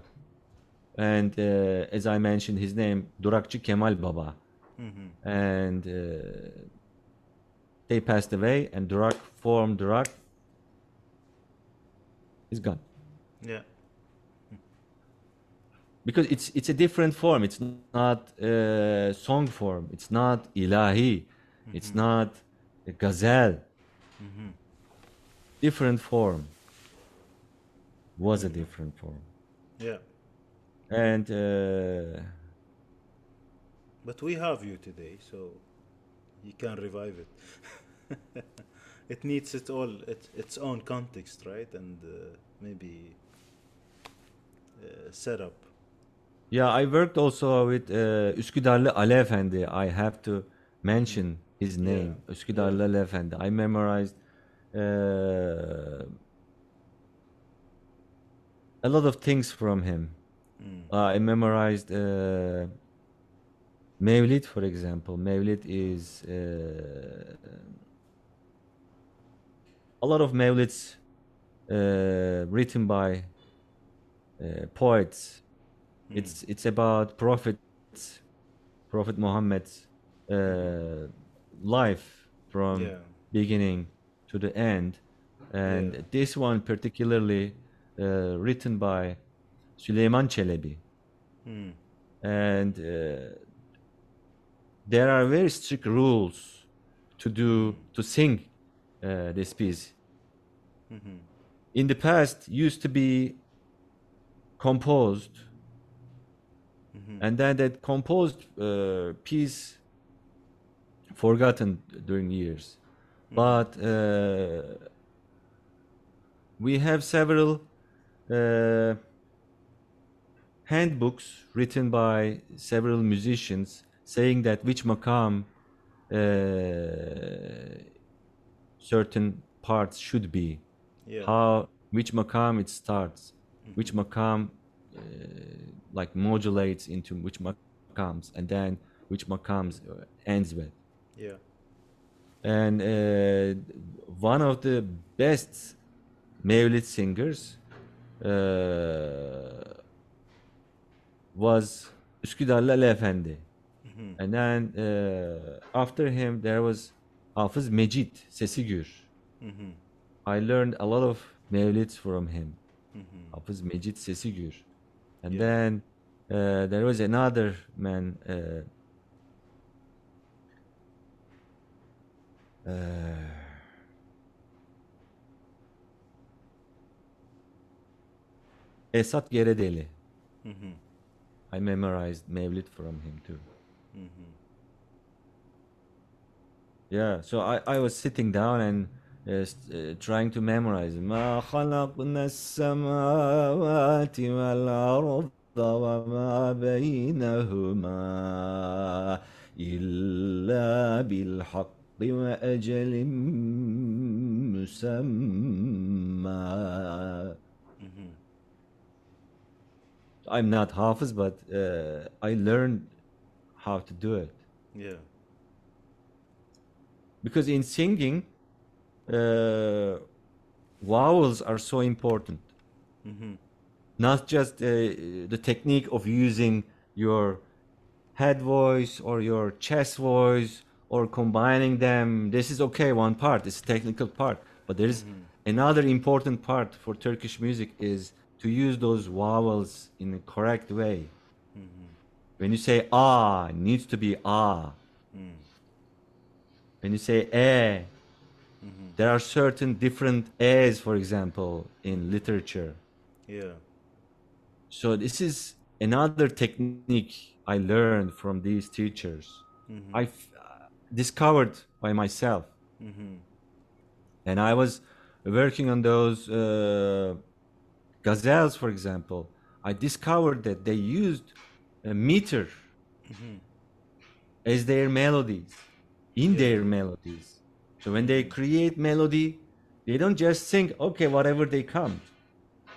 and uh, as I mentioned, his name Durakçı Kemal Baba, and uh, they passed away, and Durak form Durak is gone Yeah. because it's it's a different form. It's not uh, song form. It's not ilahi. It's not gazel. Different form. Was a different form, Yeah. and uh, But we have you today, so you can revive it. [laughs] it needs it all it, its own context, right? And uh, maybe uh, setup. yeah, I worked also with uh, Üsküdarlı Ali Efendi. I have to mention his name, Yeah, Üsküdarlı Ali Efendi. I memorized uh, a lot of things from him. Uh, I memorized uh, Mevlid, for example. Mevlid is uh, a lot of Mevlids uh, written by uh, poets. It's it's about prophets, Prophet Muhammad's uh, life from Yeah. beginning to the end, and Yeah. this one particularly uh, written by Süleyman Çelebi, Hmm. and uh, there are very strict rules to do to sing uh, this piece. In the past, used to be composed, and then that composed uh, piece forgotten during years. But uh, we have several uh, handbooks written by several musicians saying that which makam uh, certain parts should be Yeah. how which makam it starts which makam uh, like modulates into which makams and then which makams uh, ends with Yeah. and uh, one of the best Mevlid singers uh, was Üsküdarlı Ali Efendi. And then uh, after him there was Hafız Mecit Sesigür. I learned a lot of Mevlids from him. Hafız Mecit Sesigür. And Yeah. then uh, there was another man uh, uh, Esat Geredeli. I memorized Mevlid from him too. Yeah, so I, I was sitting down and uh, st- uh, trying to memorize ما خلقنا السماوات والأرض وما بينهما إلا بالحق وأجل مسمى I'm not Hafiz, but uh, I learned how to do it. Yeah. Because in singing, uh, vowels are so important. not just uh, the technique of using your head voice or your chest voice or combining them. This is okay, one part, it's a technical part. But there is another important part for Turkish music is to use those vowels in a correct way. When you say ah, it needs to be ah. When you say eh, there are certain different A's, for example, in literature. Yeah. So this is another technique I learned from these teachers. I f- discovered by myself, and I was working on those uh, gazels, for example. I discovered that they used a meter as their melodies, in their melodies. So when they create melody, they don't just sing, okay, whatever they come,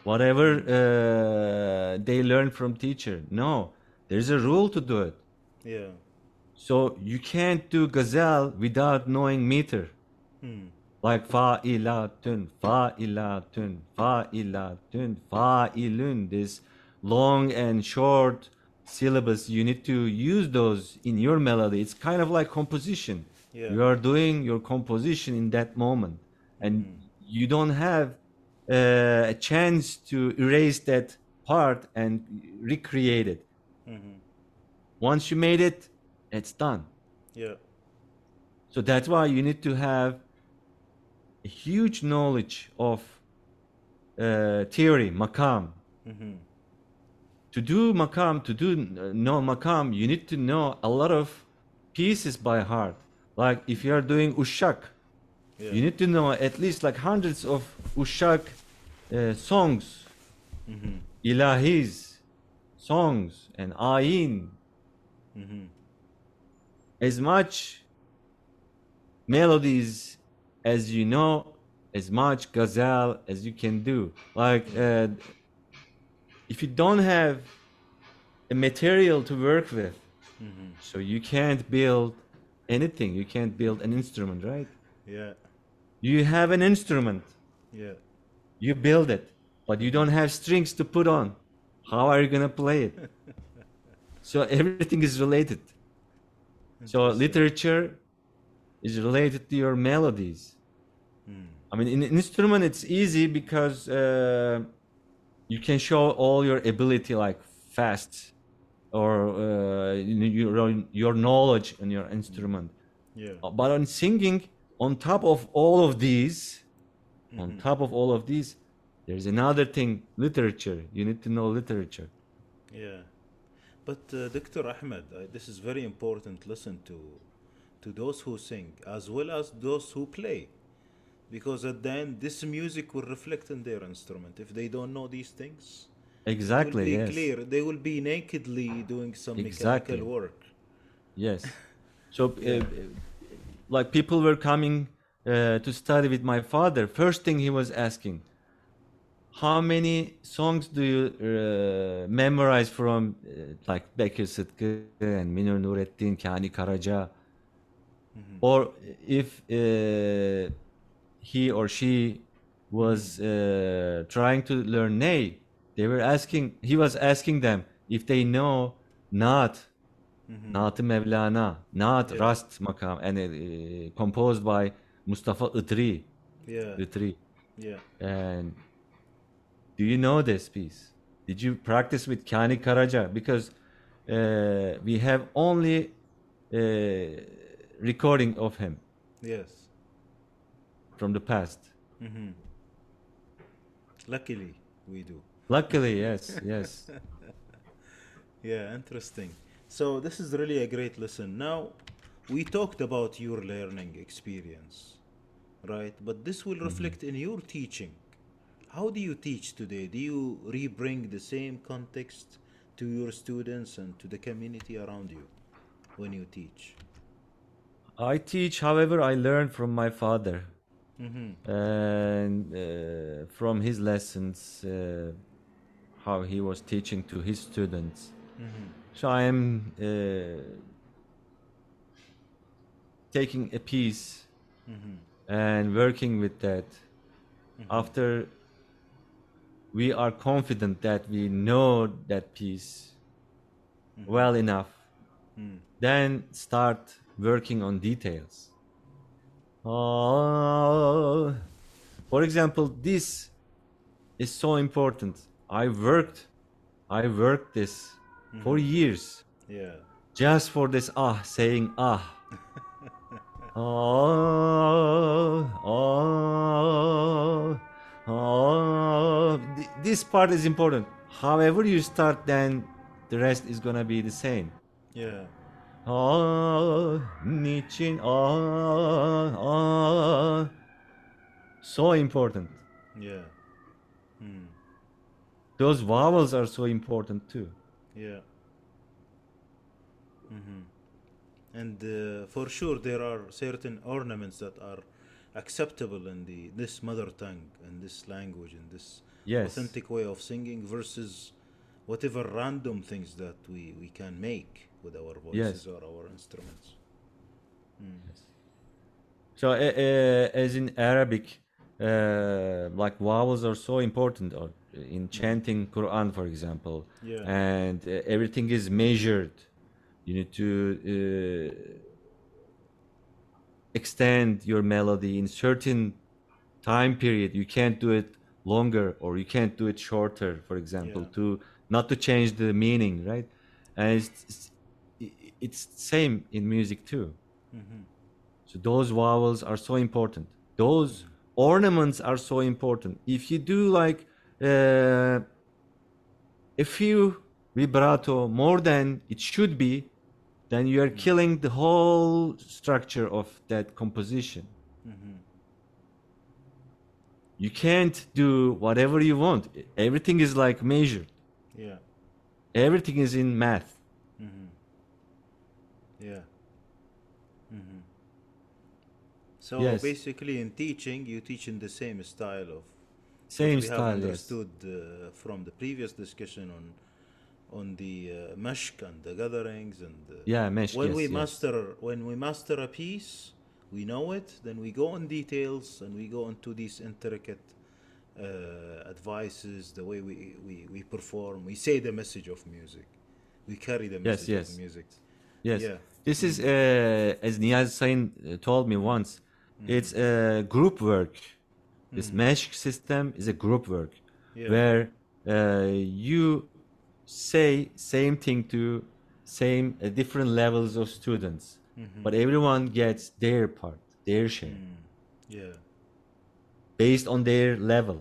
whatever uh, they learn from teacher. No, there's a rule to do it. Yeah. So you can't do gazel without knowing meter. Like fa ilatun fa fa'ilatun, fa'ilatun, fa'ilatun, fa'ilun. This long and short syllables, you need to use those in your melody. It's kind of like composition. Yeah. You are doing your composition in that moment, and you don't have uh, a chance to erase that part and recreate it. Once you made it, it's done. Yeah. So that's why you need to have a huge knowledge of uh, theory, makam. To do makam, to do uh, know makam, you need to know a lot of pieces by heart. Like if you are doing ushak, Yeah. you need to know at least like hundreds of ushak uh, songs, ilahis, songs, and ayin. As much melodies as you know, as much ghazal as you can do. Like, uh, if you don't have a material to work with, so you can't build anything. You can't build an instrument, right? Yeah. You have an instrument, Yeah. you build it, but you don't have strings to put on. How are you gonna play it? [laughs] so everything is related. So literature is related to your melodies. I mean, in an instrument, it's easy because uh, you can show all your ability like fast or uh, your, your knowledge and your instrument. Yeah. Uh, But on singing, on top of all of these, on top of all of these, there's another thing literature. You need to know literature. Yeah, but uh, Dr. Ahmed, uh, this is very important. Listen to to those who sing as well as those who play, because at the end, this music will reflect in their instrument. If they don't know these things, it Exactly. will be yes. clear. They will be nakedly doing some Exactly. mechanical work. Yes. [laughs] So, uh, like people were coming uh, to study with my father. First thing he was asking, how many songs do you uh, memorize from uh, like Bekir Sıtkı and Münir Nurettin, Kani Karaca? Or if uh, he or she was uh, trying to learn ney they were asking, he was asking them if they know Naat, Naat-ı Mevlana, Naat Yeah. Rast makam, and uh, composed by Mustafa Itri. Yeah, Itri. yeah, And do you know this piece? Did you practice with Kani Karaca Because uh, we have only uh, recording of him yes. From the past. Mm-hmm. Luckily, we do. Luckily, [laughs] yes, yes. [laughs] Yeah, interesting. So this is really a great lesson. Now, we talked about your learning experience, right? But this will mm-hmm. reflect in your teaching. How do you teach today? Do you re-bring the same context to your students and to the community around you when you teach? I teach, however, I learn from my father Mm-hmm. and uh, from his lessons, uh, how he was teaching to his students. So I am uh, taking a piece and working with that. After we are confident that we know that piece well enough, then start working on details. Oh, for example, this is so important. I worked, I worked this for mm-hmm. years Yeah. just for this ah saying ah. oh, oh, oh. This part is important. However you start, then the rest is gonna be the same. Yeah. Ah, niçin ah, ah. So important. Yeah. Hmm. Those vowels are so important too. Yeah. hmm And uh, for sure, there are certain ornaments that are acceptable in the this mother tongue and this language and this Yes. authentic way of singing versus whatever random things that we, we can make with our voices or our instruments. Yes. So, uh, uh, as in Arabic, uh, like vowels are so important, or in chanting Quran, for example, Yeah. and uh, everything is measured. You need to uh, extend your melody in certain time period. You can't do it longer, or you can't do it shorter, for example, Yeah. to not to change the meaning, right? And it's, it's it's same in music too. Mm-hmm. So those vowels are so important. Those ornaments are so important. If you do like uh, a few vibrato more than it should be, then you are mm-hmm. killing the whole structure of that composition. Mm-hmm. You can't do whatever you want. Everything is like measured. Yeah. Everything is in math. Yeah. hmm So Yes. basically, in teaching, you teach in the same style of Same we have style, yes. understood uh, from the previous discussion on on the uh, and the gatherings and uh, Yeah, mashq, When yes, we yes. master when we master a piece, we know it. Then we go on details and we go into these intricate uh, advices, the way we, we we perform. We say the message of music. We carry the message yes. of music. Yes. Yeah. This is, uh, as Niyazi Sayin uh, told me once, it's a group work. This meşk system is a group work Yeah. where uh, you say same thing to same uh, different levels of students, but everyone gets their part, their share, Yeah. Based on their level.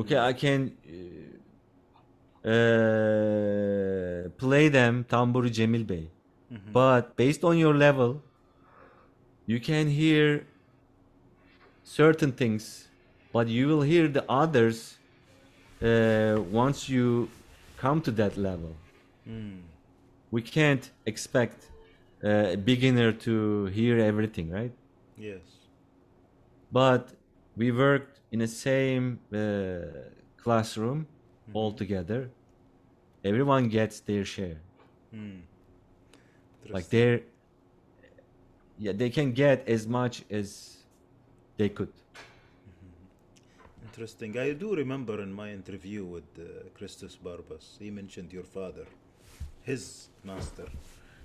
Okay, I can uh, uh, play them Tamburi Cemil Bey, but based on your level, you can hear certain things, but you will hear the others uh, once you come to that level. We can't expect uh, a beginner to hear everything, right? Yes. but we worked in the same uh, classroom all together everyone gets their share like Interesting. their yeah they can get as much as they could Interesting. I do remember in my interview with uh, Christos Barbas, he mentioned your father, his master,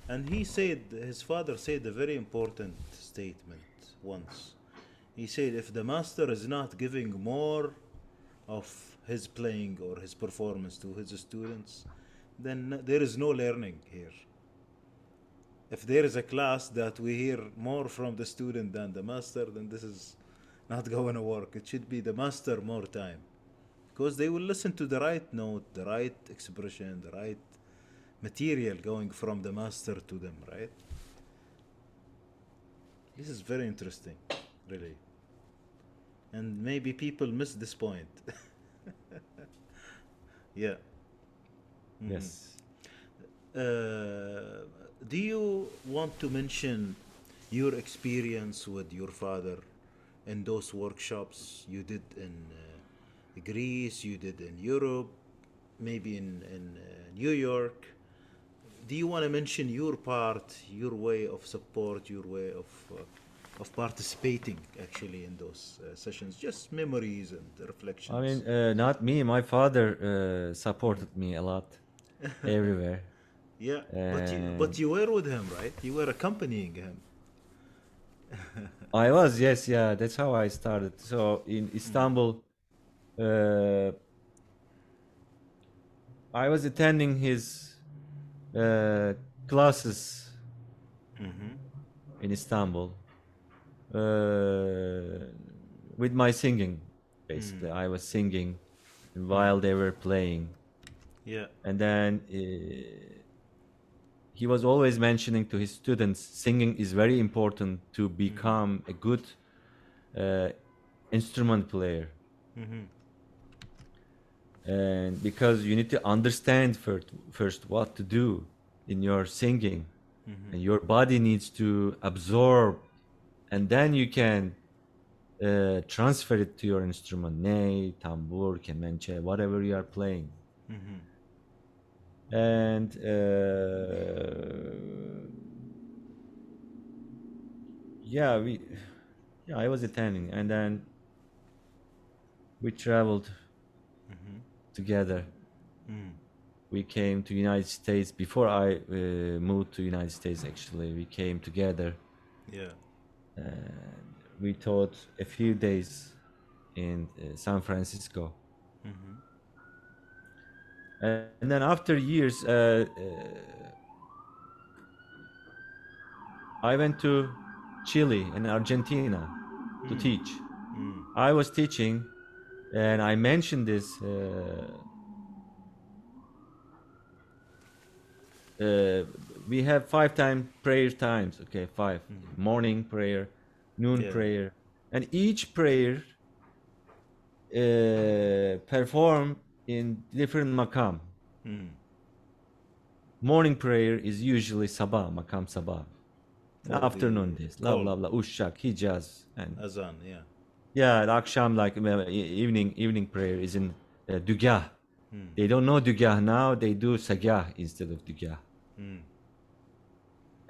and he said his father said a very important statement once. He said, if the master is not giving more of his playing or his performance to his students, then there is no learning here. If there is a class that we hear more from the student than the master, then this is not going to work. It should be the master more time. Because they will listen to the right note, the right expression, the right material going from the master to them, right? This is very interesting, really. And maybe people miss this point. [laughs] yeah. yes Uh, do you want to mention your experience with your father in those workshops you did in uh, Greece, you did in Europe, maybe in, in uh, New York? Do you want to mention your part, your way of support, your way of uh, of participating actually in those uh, sessions? Just memories and reflections. I mean, uh, not me. My father uh, supported me a lot [laughs] everywhere. yeah, but you, but you were with him, right? You were accompanying him. I was, yes, yeah. That's how I started. So in Istanbul, uh, I was attending his uh, classes Mm-hmm. in Istanbul uh, with my singing. Basically, I was singing while they were playing. Yeah. and then uh, he was always mentioning to his students singing is very important to become a good uh, instrument player Mm-hmm. And because you need to understand first, first what to do in your singing. And your body needs to absorb and then you can uh, transfer it to your instrument ney tambur kemençe whatever you are playing. Mm-hmm. and uh, yeah we yeah i was attending and then we traveled together Mm. we came to united states before i uh, moved to united states actually we came together Yeah. and we taught a few days in uh, san francisco Mm-hmm. and then after years uh, uh, i went to chile and argentina to teach Mm. i was teaching and i mentioned this uh, uh, we have five time prayer times okay 5 morning prayer noon Yeah. prayer and each prayer uh, perform in different makam Mm. morning prayer is usually sabah makam sabah the afternoon this blah call. blah blah ushak hijaz and Azan. Yeah. Yeah aksham like evening evening prayer is in uh, dugah Mm. they don't know dugah now they do sagah instead of dugah Mm.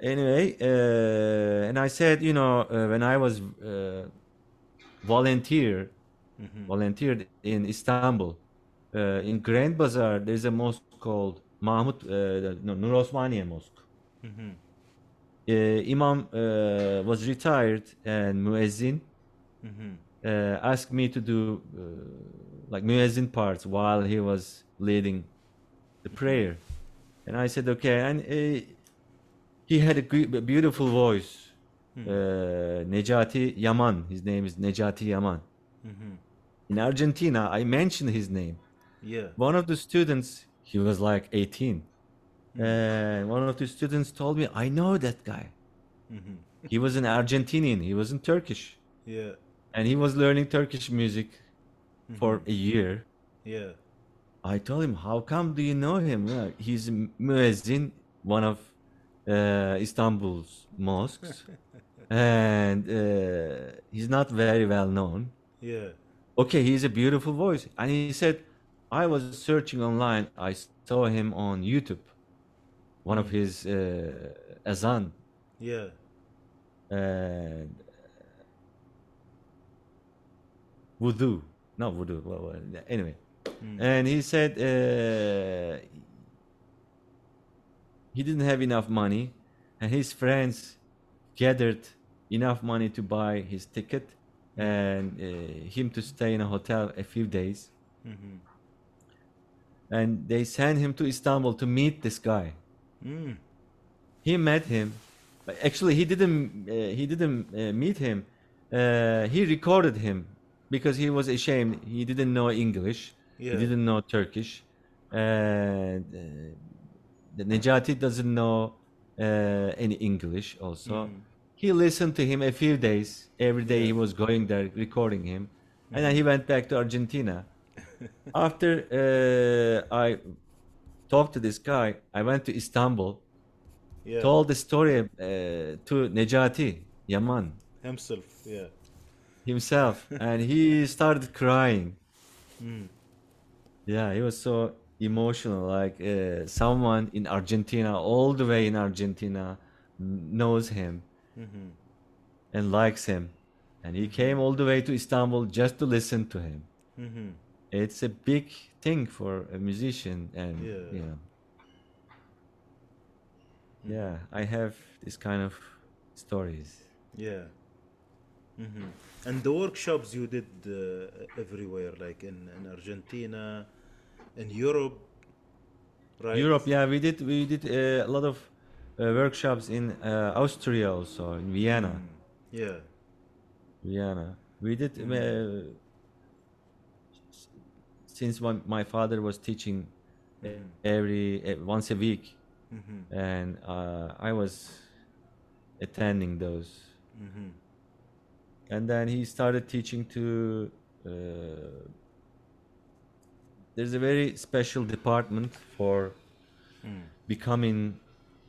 anyway uh, and i said you know uh, when i was uh, volunteer Mhm. volunteered in istanbul uh, in grand bazaar there's a mosque called mahmud uh, no, nur osmaniye mosque Mhm. uh, imam uh, was retired and muezzin Mhm. Uh, asked me to do uh, like muezzin parts while he was leading the prayer. And i said okay and uh, he had a beautiful voice. Uh, nejati yaman. His name is nejati yaman. Mhm. in argentina i mentioned his name. Yeah. one of the students he was like 18 and one of the students told me i know that guy. Mhm. he was an argentinian. He wasn't turkish. Yeah. And he was learning turkish music for a year Yeah. I told him, "How come do you know him? Yeah, he's muezzin, one of uh, Istanbul's mosques, [laughs] and uh, he's not very well known. Yeah. Okay, he's a beautiful voice." And he said, "I was searching online. I saw him on YouTube, one of his uh, azan, Yeah. and wudu, no wudu. Well, anyway, and he said uh, he didn't have enough money, and his friends gathered enough money to buy his ticket and uh, him to stay in a hotel a few days. Mhm. And they sent him to Istanbul to meet this guy. Mm. He met him. Actually, he didn't. Uh, he didn't uh, meet him. Uh, he recorded him because he was ashamed. He didn't know English. Yeah. He didn't know Turkish. And uh, Nejati doesn't know uh, any English. Also, he listened to him a few days. Every day he was going there recording him, and then he went back to Argentina. [laughs] After uh, I talked to this guy, I went to Istanbul Yeah. told the story uh, to Nejati Yaman Himself. Yeah. Himself, and he started crying. Mm. Yeah, he was so emotional. Like uh, someone in Argentina, all the way in Argentina, knows him, Mhm. and likes him. And he came all the way to Istanbul just to listen to him. Mm-hmm. It's a big thing for a musician, and Yeah. you know, yeah, I have this kind of stories. Yeah. Hmm And the workshops you did uh, everywhere, like in, in Argentina, in Europe, right? Europe, yeah, we did we did uh, a lot of uh, workshops in uh, Austria also, in Vienna. Mm. Yeah. Vienna. We did uh, since my, my father was teaching Mhm. every uh, once a week, hmm and uh, I was attending those. hmm And then he started teaching to. Uh, there's a very special department for Mm. becoming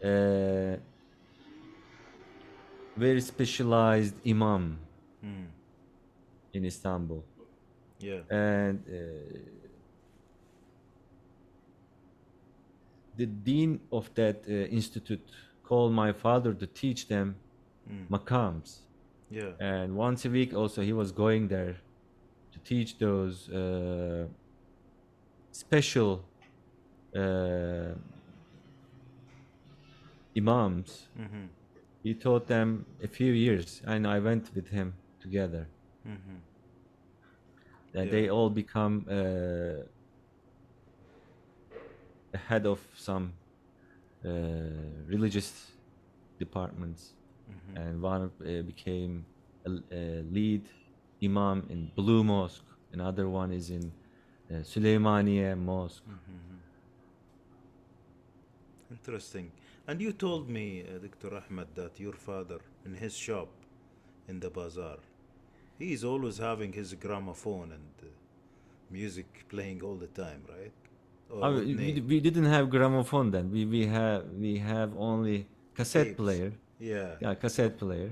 a very specialized imam Mm. in Istanbul. Yeah. and uh, the dean of that uh, institute called my father to teach them Mm. makams Yeah. and once a week also he was going there to teach those uh, special uh, imams. Hmm he taught them a few years. And i went with him together. Hmm that Yeah. they all become uh, the head of some uh, religious departments, hmm and one uh, became a, a lead imam in Blue Mosque. Another one is in uh, Süleymaniye Mosque. Mm-hmm. Interesting. And you told me, uh, Dr. Ahmed, that your father, in his shop in the bazaar, he is always having his gramophone and uh, music playing all the time, right? We, we didn't have gramophone then. We we have we have only cassette Tapes. player. Yeah, Yeah, cassette player,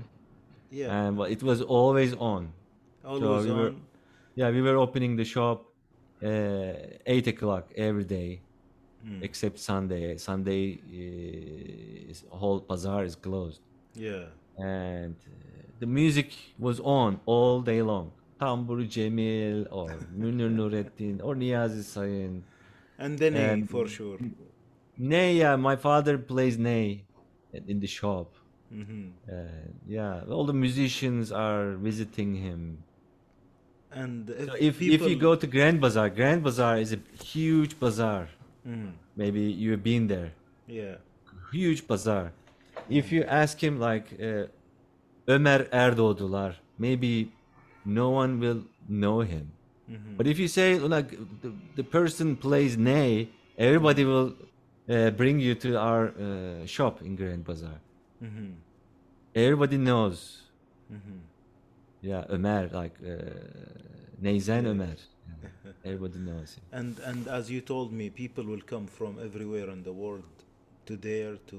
yeah, and but it was always on. always we on. were- Yeah, we were opening the shop uh, eight o'clock every day, Mm. except Sunday. Sunday uh, is whole bazaar is closed, yeah, and uh, the music was on all day long. Tambur Cemil or [laughs] Münir Nurettin or Niyazi Sayin. and then And- for sure. Ney, yeah, my father plays Ney in the shop. Hmm Uh, yeah, all the musicians are visiting him. And if, So if, people, if you go to Grand Bazaar, Grand Bazaar is a huge bazaar. Mhm. Maybe you've been there. yeah, Huge bazaar. If you ask him like uh, Ömer Erdoğdular, maybe no one will know him. Mhm. But if you say like the, the person plays Ney, everybody will uh, bring you to our uh, shop in Grand Bazaar. Mhm. Everybody knows. Mhm. Yeah, Ömer, like uh, Neyzen Ömer. Yeah, Everybody knows him. And and as you told me, people will come from everywhere in the world to there to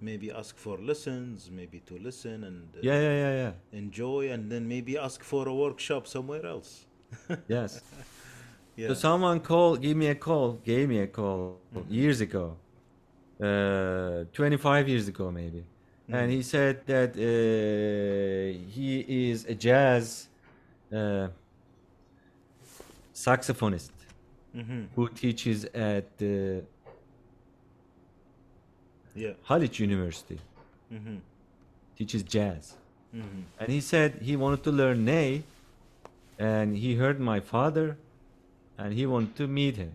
maybe ask for lessons, maybe to listen and uh, Yeah, yeah, yeah, yeah. enjoy, and then maybe ask for a workshop somewhere else. [laughs] Yes. Yeah. So someone called, give me a call, gave me a call Mm-hmm. years ago, uh, 25 years ago maybe, Mm-hmm. and he said that uh, he is a jazz uh, saxophonist hmm who teaches at the Yeah. Haliç University, hmm teaches jazz. hmm And he said he wanted to learn Ney, and he heard my father, and he wanted to meet him.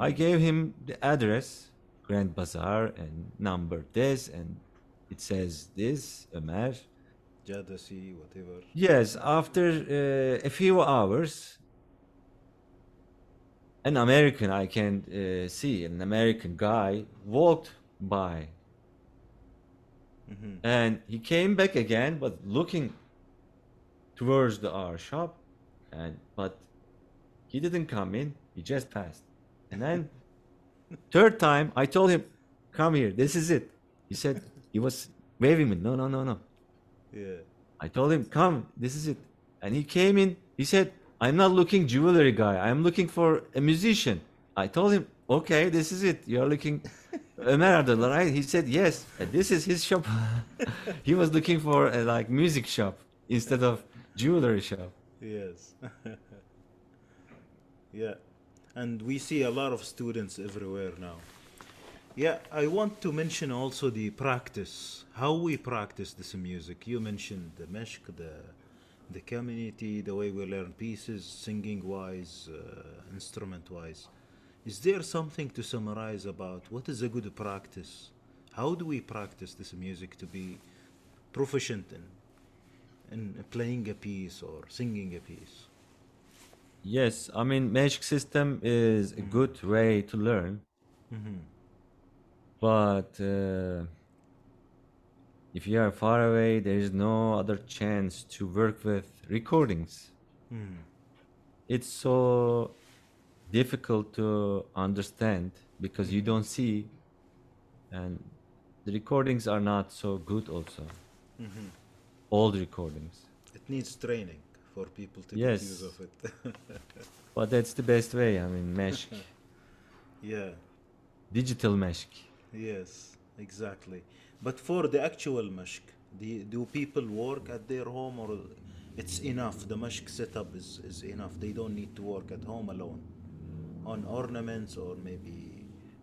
I gave him the address, Grand Bazaar, and number this, and it says this, Ömer. Jadasi, whatever. Yes, after uh, a few hours, an American I can uh, see, an American guy walked by, hmm and he came back again, but looking towards the our shop, and but he didn't come in. He just passed, and then [laughs] third time I told him, "Come here. This is it." He said he was waving me. No, no, no, no. Yeah. I told him, "Come. This is it." And he came in. He said, "I'm not looking jewelry guy. I'm looking for a musician." I told him, "Okay, this is it. You're looking [laughs] Ömer Ardal, right? He said yes. This is his shop. [laughs] he was looking for a like music shop instead of jewelry shop. Yes. [laughs] yeah. And we see a lot of students everywhere now. Yeah, I want to mention also the practice, how we practice this music. You mentioned the meşk, the the community, the way we learn pieces, singing wise, uh, instrument wise. Is there something to summarize about what is a good practice? How do we practice this music to be proficient in, in playing a piece or singing a piece? Yes, I mean, meşk System is a good way to learn, but uh, if you are far away, there is no other chance to work with recordings. It's so difficult to understand because you don't see, and the recordings are not so good, also. Old recordings. It needs training for people to Yes. get use of it. [laughs] But that's the best way. I mean, meşk, [laughs] yeah. digital meşk. Yes, exactly. But for the actual meşk, the, do people work at their home or it's enough? The meşk setup is, is enough. They don't need to work at home alone on ornaments or maybe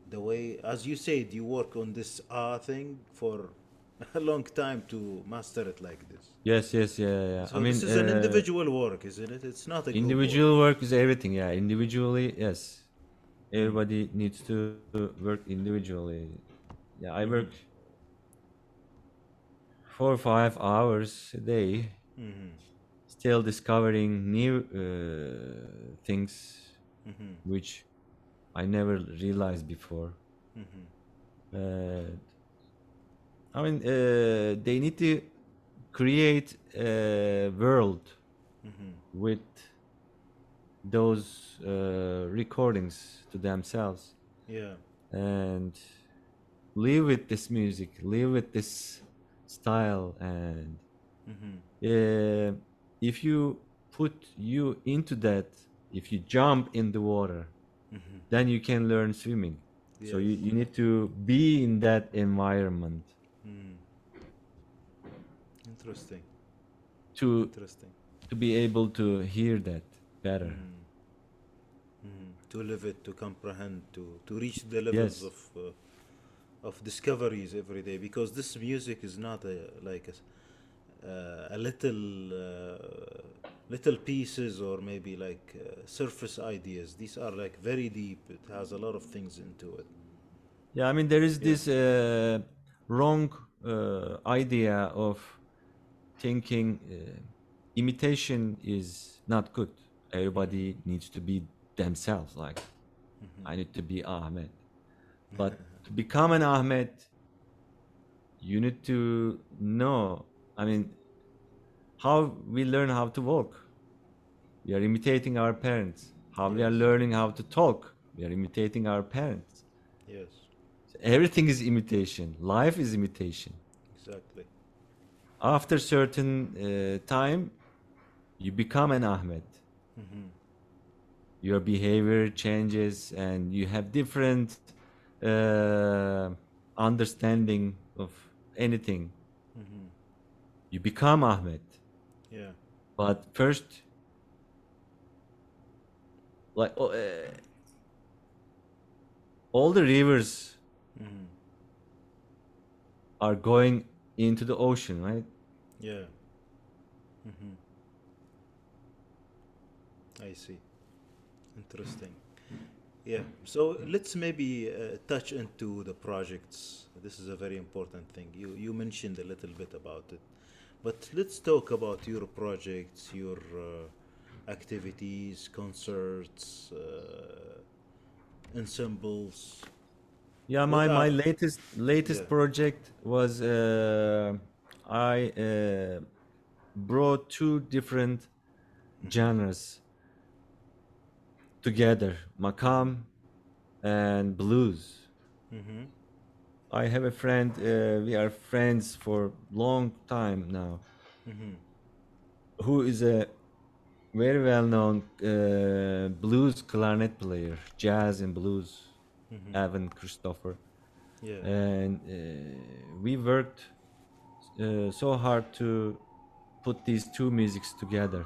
the way, as you said, you work on this ah thing for [laughs] a long time to master it like this. Yes, yes, yeah, yeah. So I mean, this is an uh, individual work, isn't it? It's not a group work. individual work is everything. Yeah, individually, yes. Everybody needs to work individually. Yeah, I work four or five hours a day, Mhm, still discovering new uh, things mhm, which I never realized before. mhm. Uh, I mean, uh, they need to create a world Mhm. with those uh, recordings to themselves Yeah. and live with this music, live with this style, and Mhm. uh, if you put you into that, if you jump in the water, Mhm. then you can learn swimming. So you, you need to be in that environment Mm. Interesting. to Interesting. to be able to hear that better. Mm. To live it, to comprehend, to to reach the levels Yes. of uh, of discoveries every day. Because this music is not a like a, uh, a little uh, little pieces or maybe like uh, surface ideas. These are like very deep. It has a lot of things into it. Yeah, I mean there is this uh, wrong uh, idea of thinking uh, imitation is not good. Everybody needs to be themselves. Like I need to be Ahmet, [laughs] but to become an Ahmet, you need to know. I mean, how we learn how to walk. We are imitating our parents. How we are learning how to talk. We are imitating our parents. Yes, Everything is imitation. Life is imitation. exactly. After certain uh, time, you become an Ahmet. Mhm. Your behavior changes, and you have different uh, understanding of anything. Mhm. You become Ahmet. Yeah. But first, like oh, uh, all the rivers Mhm. are going into the ocean, right? Yeah. hmm I see. Interesting. Yeah. So let's maybe uh, touch into the projects. This is a very important thing. You you mentioned a little bit about it, but let's talk about your projects, your uh, activities, concerts, uh, ensembles. Yeah, my, What my are- latest latest Yeah. project was uh, I uh, brought two different genres together, makam and blues. Mm-hmm. I have a friend. Uh, we are friends for long time now. Mm-hmm. Who is a very well known uh, blues clarinet player, jazz and blues, Mm-hmm. Evan Christopher. Yeah. and uh, we worked uh, so hard to put these two musics together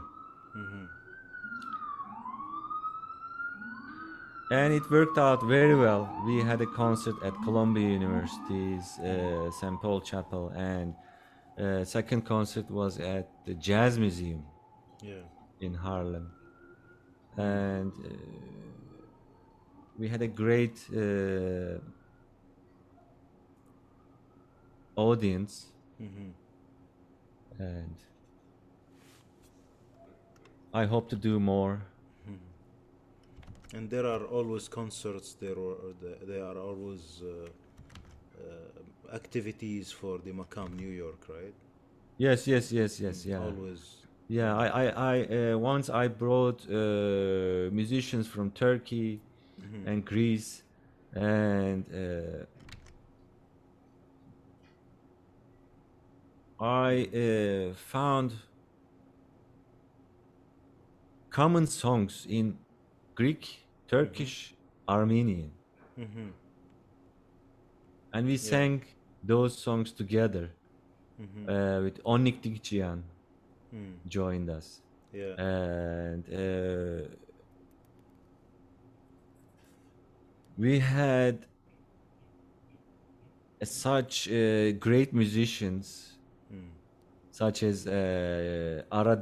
and it worked out very well we had a concert at columbia university's uh, st paul chapel and uh, second concert was at the jazz museum Yeah. in harlem and uh, we had a great uh, audience Mhm. and I hope to do more. And there are always concerts. There are there are always uh, uh, activities for the Makam New York, right? Yes, yes, yes, yes, yeah, Always. yeah. I, I, I uh, once I brought uh, musicians from Turkey Mhm. and Greece, and uh, I uh, found common songs in Greek, Turkish, Armenian. Mhm. and we sang those songs together Mhm. uh, with Onnik Dinkjian Mm. joined us Yeah. and uh, we had uh, such uh, great musicians Mm. such as uh, Ara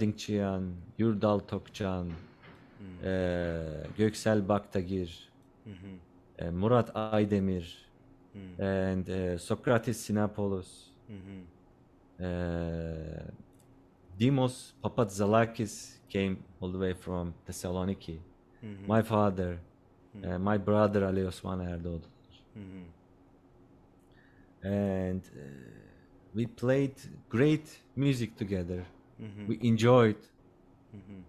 Yurdal Tokcan, Mm. uh, Göksel Baktagir, uh, Murat Aydemir, Mm. and uh, Socrates Sinapoulos. Uh, Dimos Papatzalakis came all the way from Thessaloniki. Mhm. My father, Mm. uh, my brother Ali Osman Erdoğdu. Mhm. And uh, we played great music together. Mhm. We enjoyed. Mhm.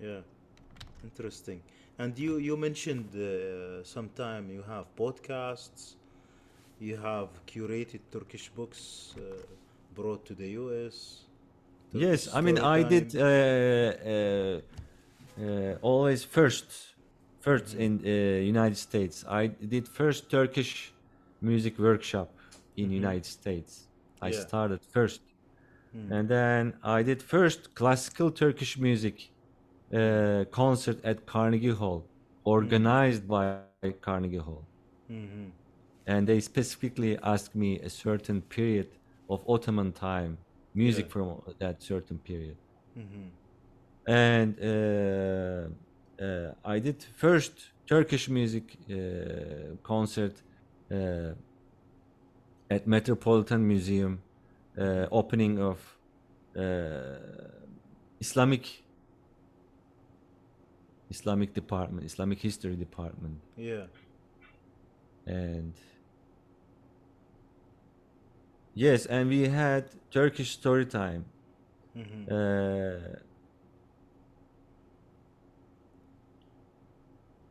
Yeah, interesting. And you you mentioned uh, sometime you have podcasts, you have curated Turkish books uh, brought to the U.S. yes, I mean, I did time. uh, uh, uh, always first, first in uh, United States. I did first Turkish music workshop in United States. I. Yeah. started first, Mm. and then I did first classical Turkish music uh, concert at Carnegie Hall, organized by Carnegie Hall, Mhm. and they specifically asked me a certain period of Ottoman time music Yeah. from that certain period Mhm. and uh, uh, I did first Turkish music uh, concert uh, at Metropolitan Museum, uh, opening of uh, Islamic Islamic department, Islamic history department, Yeah. and yes, and we had Turkish story time. Mhm. Uh,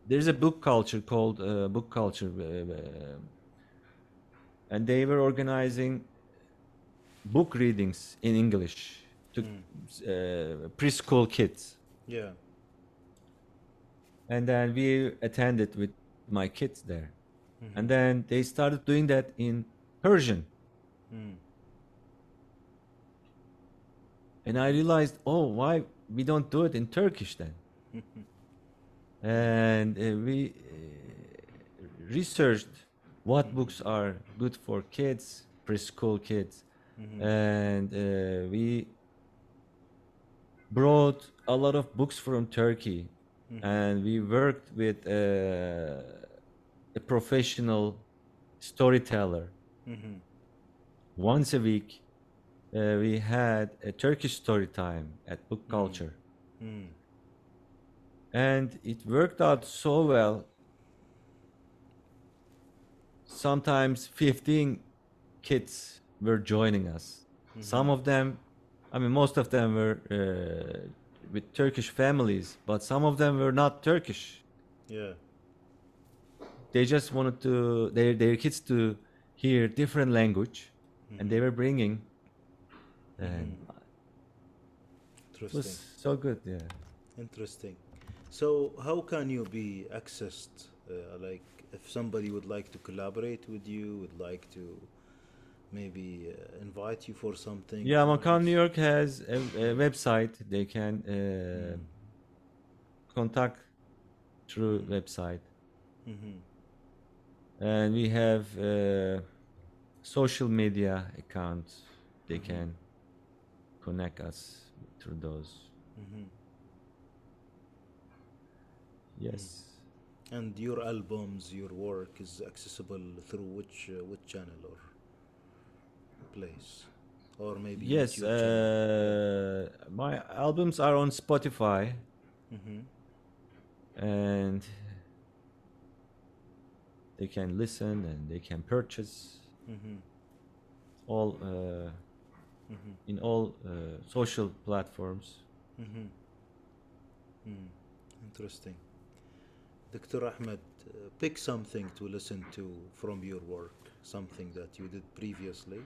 there's a book culture called uh, book culture uh, uh, and they were organizing book readings in english to uh, preschool kids Yeah. And then we attended with my kids there Mhm. and then they started doing that in persian Mm. and i realized oh why we don't do it in turkish then [laughs] and uh, we uh, researched what books are good for kids preschool kids Mhm. and uh, we brought a lot of books from turkey Mhm. and we worked with uh, a professional storyteller Mhm. once a week uh, we had a turkish story time at book culture Mm. and it worked out so well sometimes 15 kids were joining us some of them i mean most of them were uh, with turkish families but some of them were not turkish. Yeah. they just wanted to their, their kids to hear different language and they mm-hmm. were bringing and it was so good yeah. Interesting. So, how can you be accessed, uh, like if somebody would like to collaborate with you, would like to maybe uh, invite you for something. Yeah, Makam New York has a, a website. They can uh, contact through website, Mhm. and we have uh, social media accounts. They can connect us through those. Mhm. Yes. And your albums, your work is accessible through which uh, which channel or place, or maybe Yes, uh, my albums are on Spotify, Mhm. and they can listen and they can purchase Mhm. all uh, Mhm. in all uh, social platforms. Mm. Interesting. Dr. Ahmet, uh, pick something to listen to from your work, something that you did previously,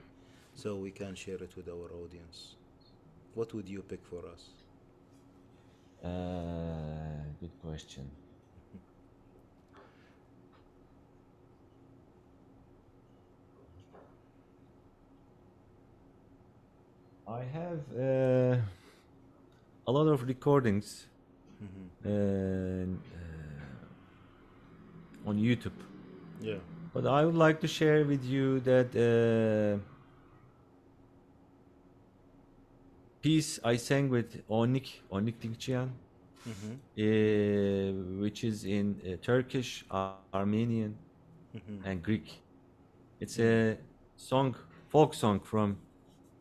so we can share it with our audience. What would you pick for us? Uh, good question. [laughs] I have uh, a lot of recordings Mhm. and, uh, on YouTube, Yeah. but I would like to share with you that uh, piece I sang with Onnik Onnik Dinkjian Mhm. uh, which is in uh, Turkish, Ar- Armenian, Mhm. and Greek. It's a song, folk song from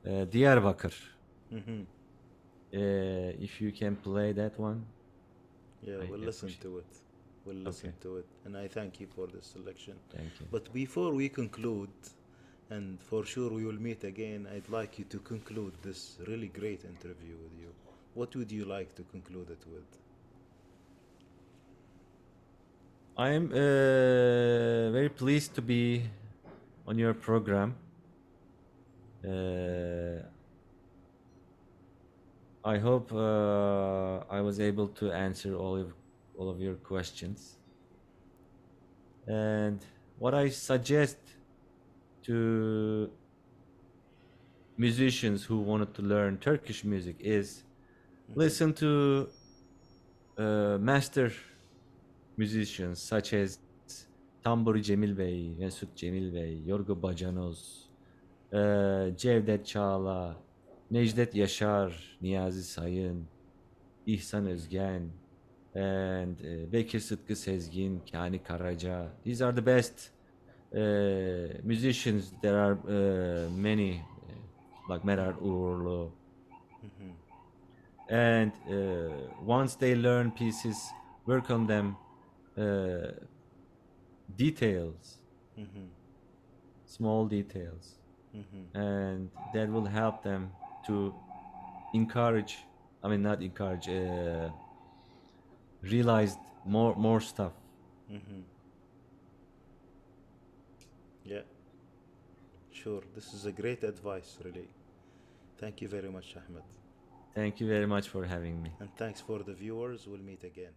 uh, Diyarbakır. Mhm. Uh, if you can play that one, Yeah, I we'll listen to it. We'll listen Okay. to it, and I thank you for the selection. thank you. But before we conclude, and for sure we will meet again, I'd like you to conclude this really great interview with you. What would you like to conclude it with? I am uh, very pleased to be on your program. Uh, I hope uh, I was able to answer all of all of your questions. And what I suggest to musicians who wanted to learn Turkish music is listen to uh, master musicians such as Tamburi Cemil Bey, Mesut Cemil Bey, Yorgo Bacanoz, uh, Cevdet Çağla, Necdet Yaşar, Niyazi Sayın, İhsan Özgen, and uh, Bekir Sıtkı Sezgin, Kani Karaca. These are the best uh, musicians. There are uh, many, uh, like Meral Uğurlu. And uh, once they learn pieces, work on them, uh, details, Mhm. small details, Mhm. and that will help them to encourage. I mean, not encourage. Uh, realize more more stuff. Mhm. Yeah. Sure. This is a great advice, really. Thank you very much, Ahmet. Thank you very much for having me. And thanks for the viewers. We'll meet again.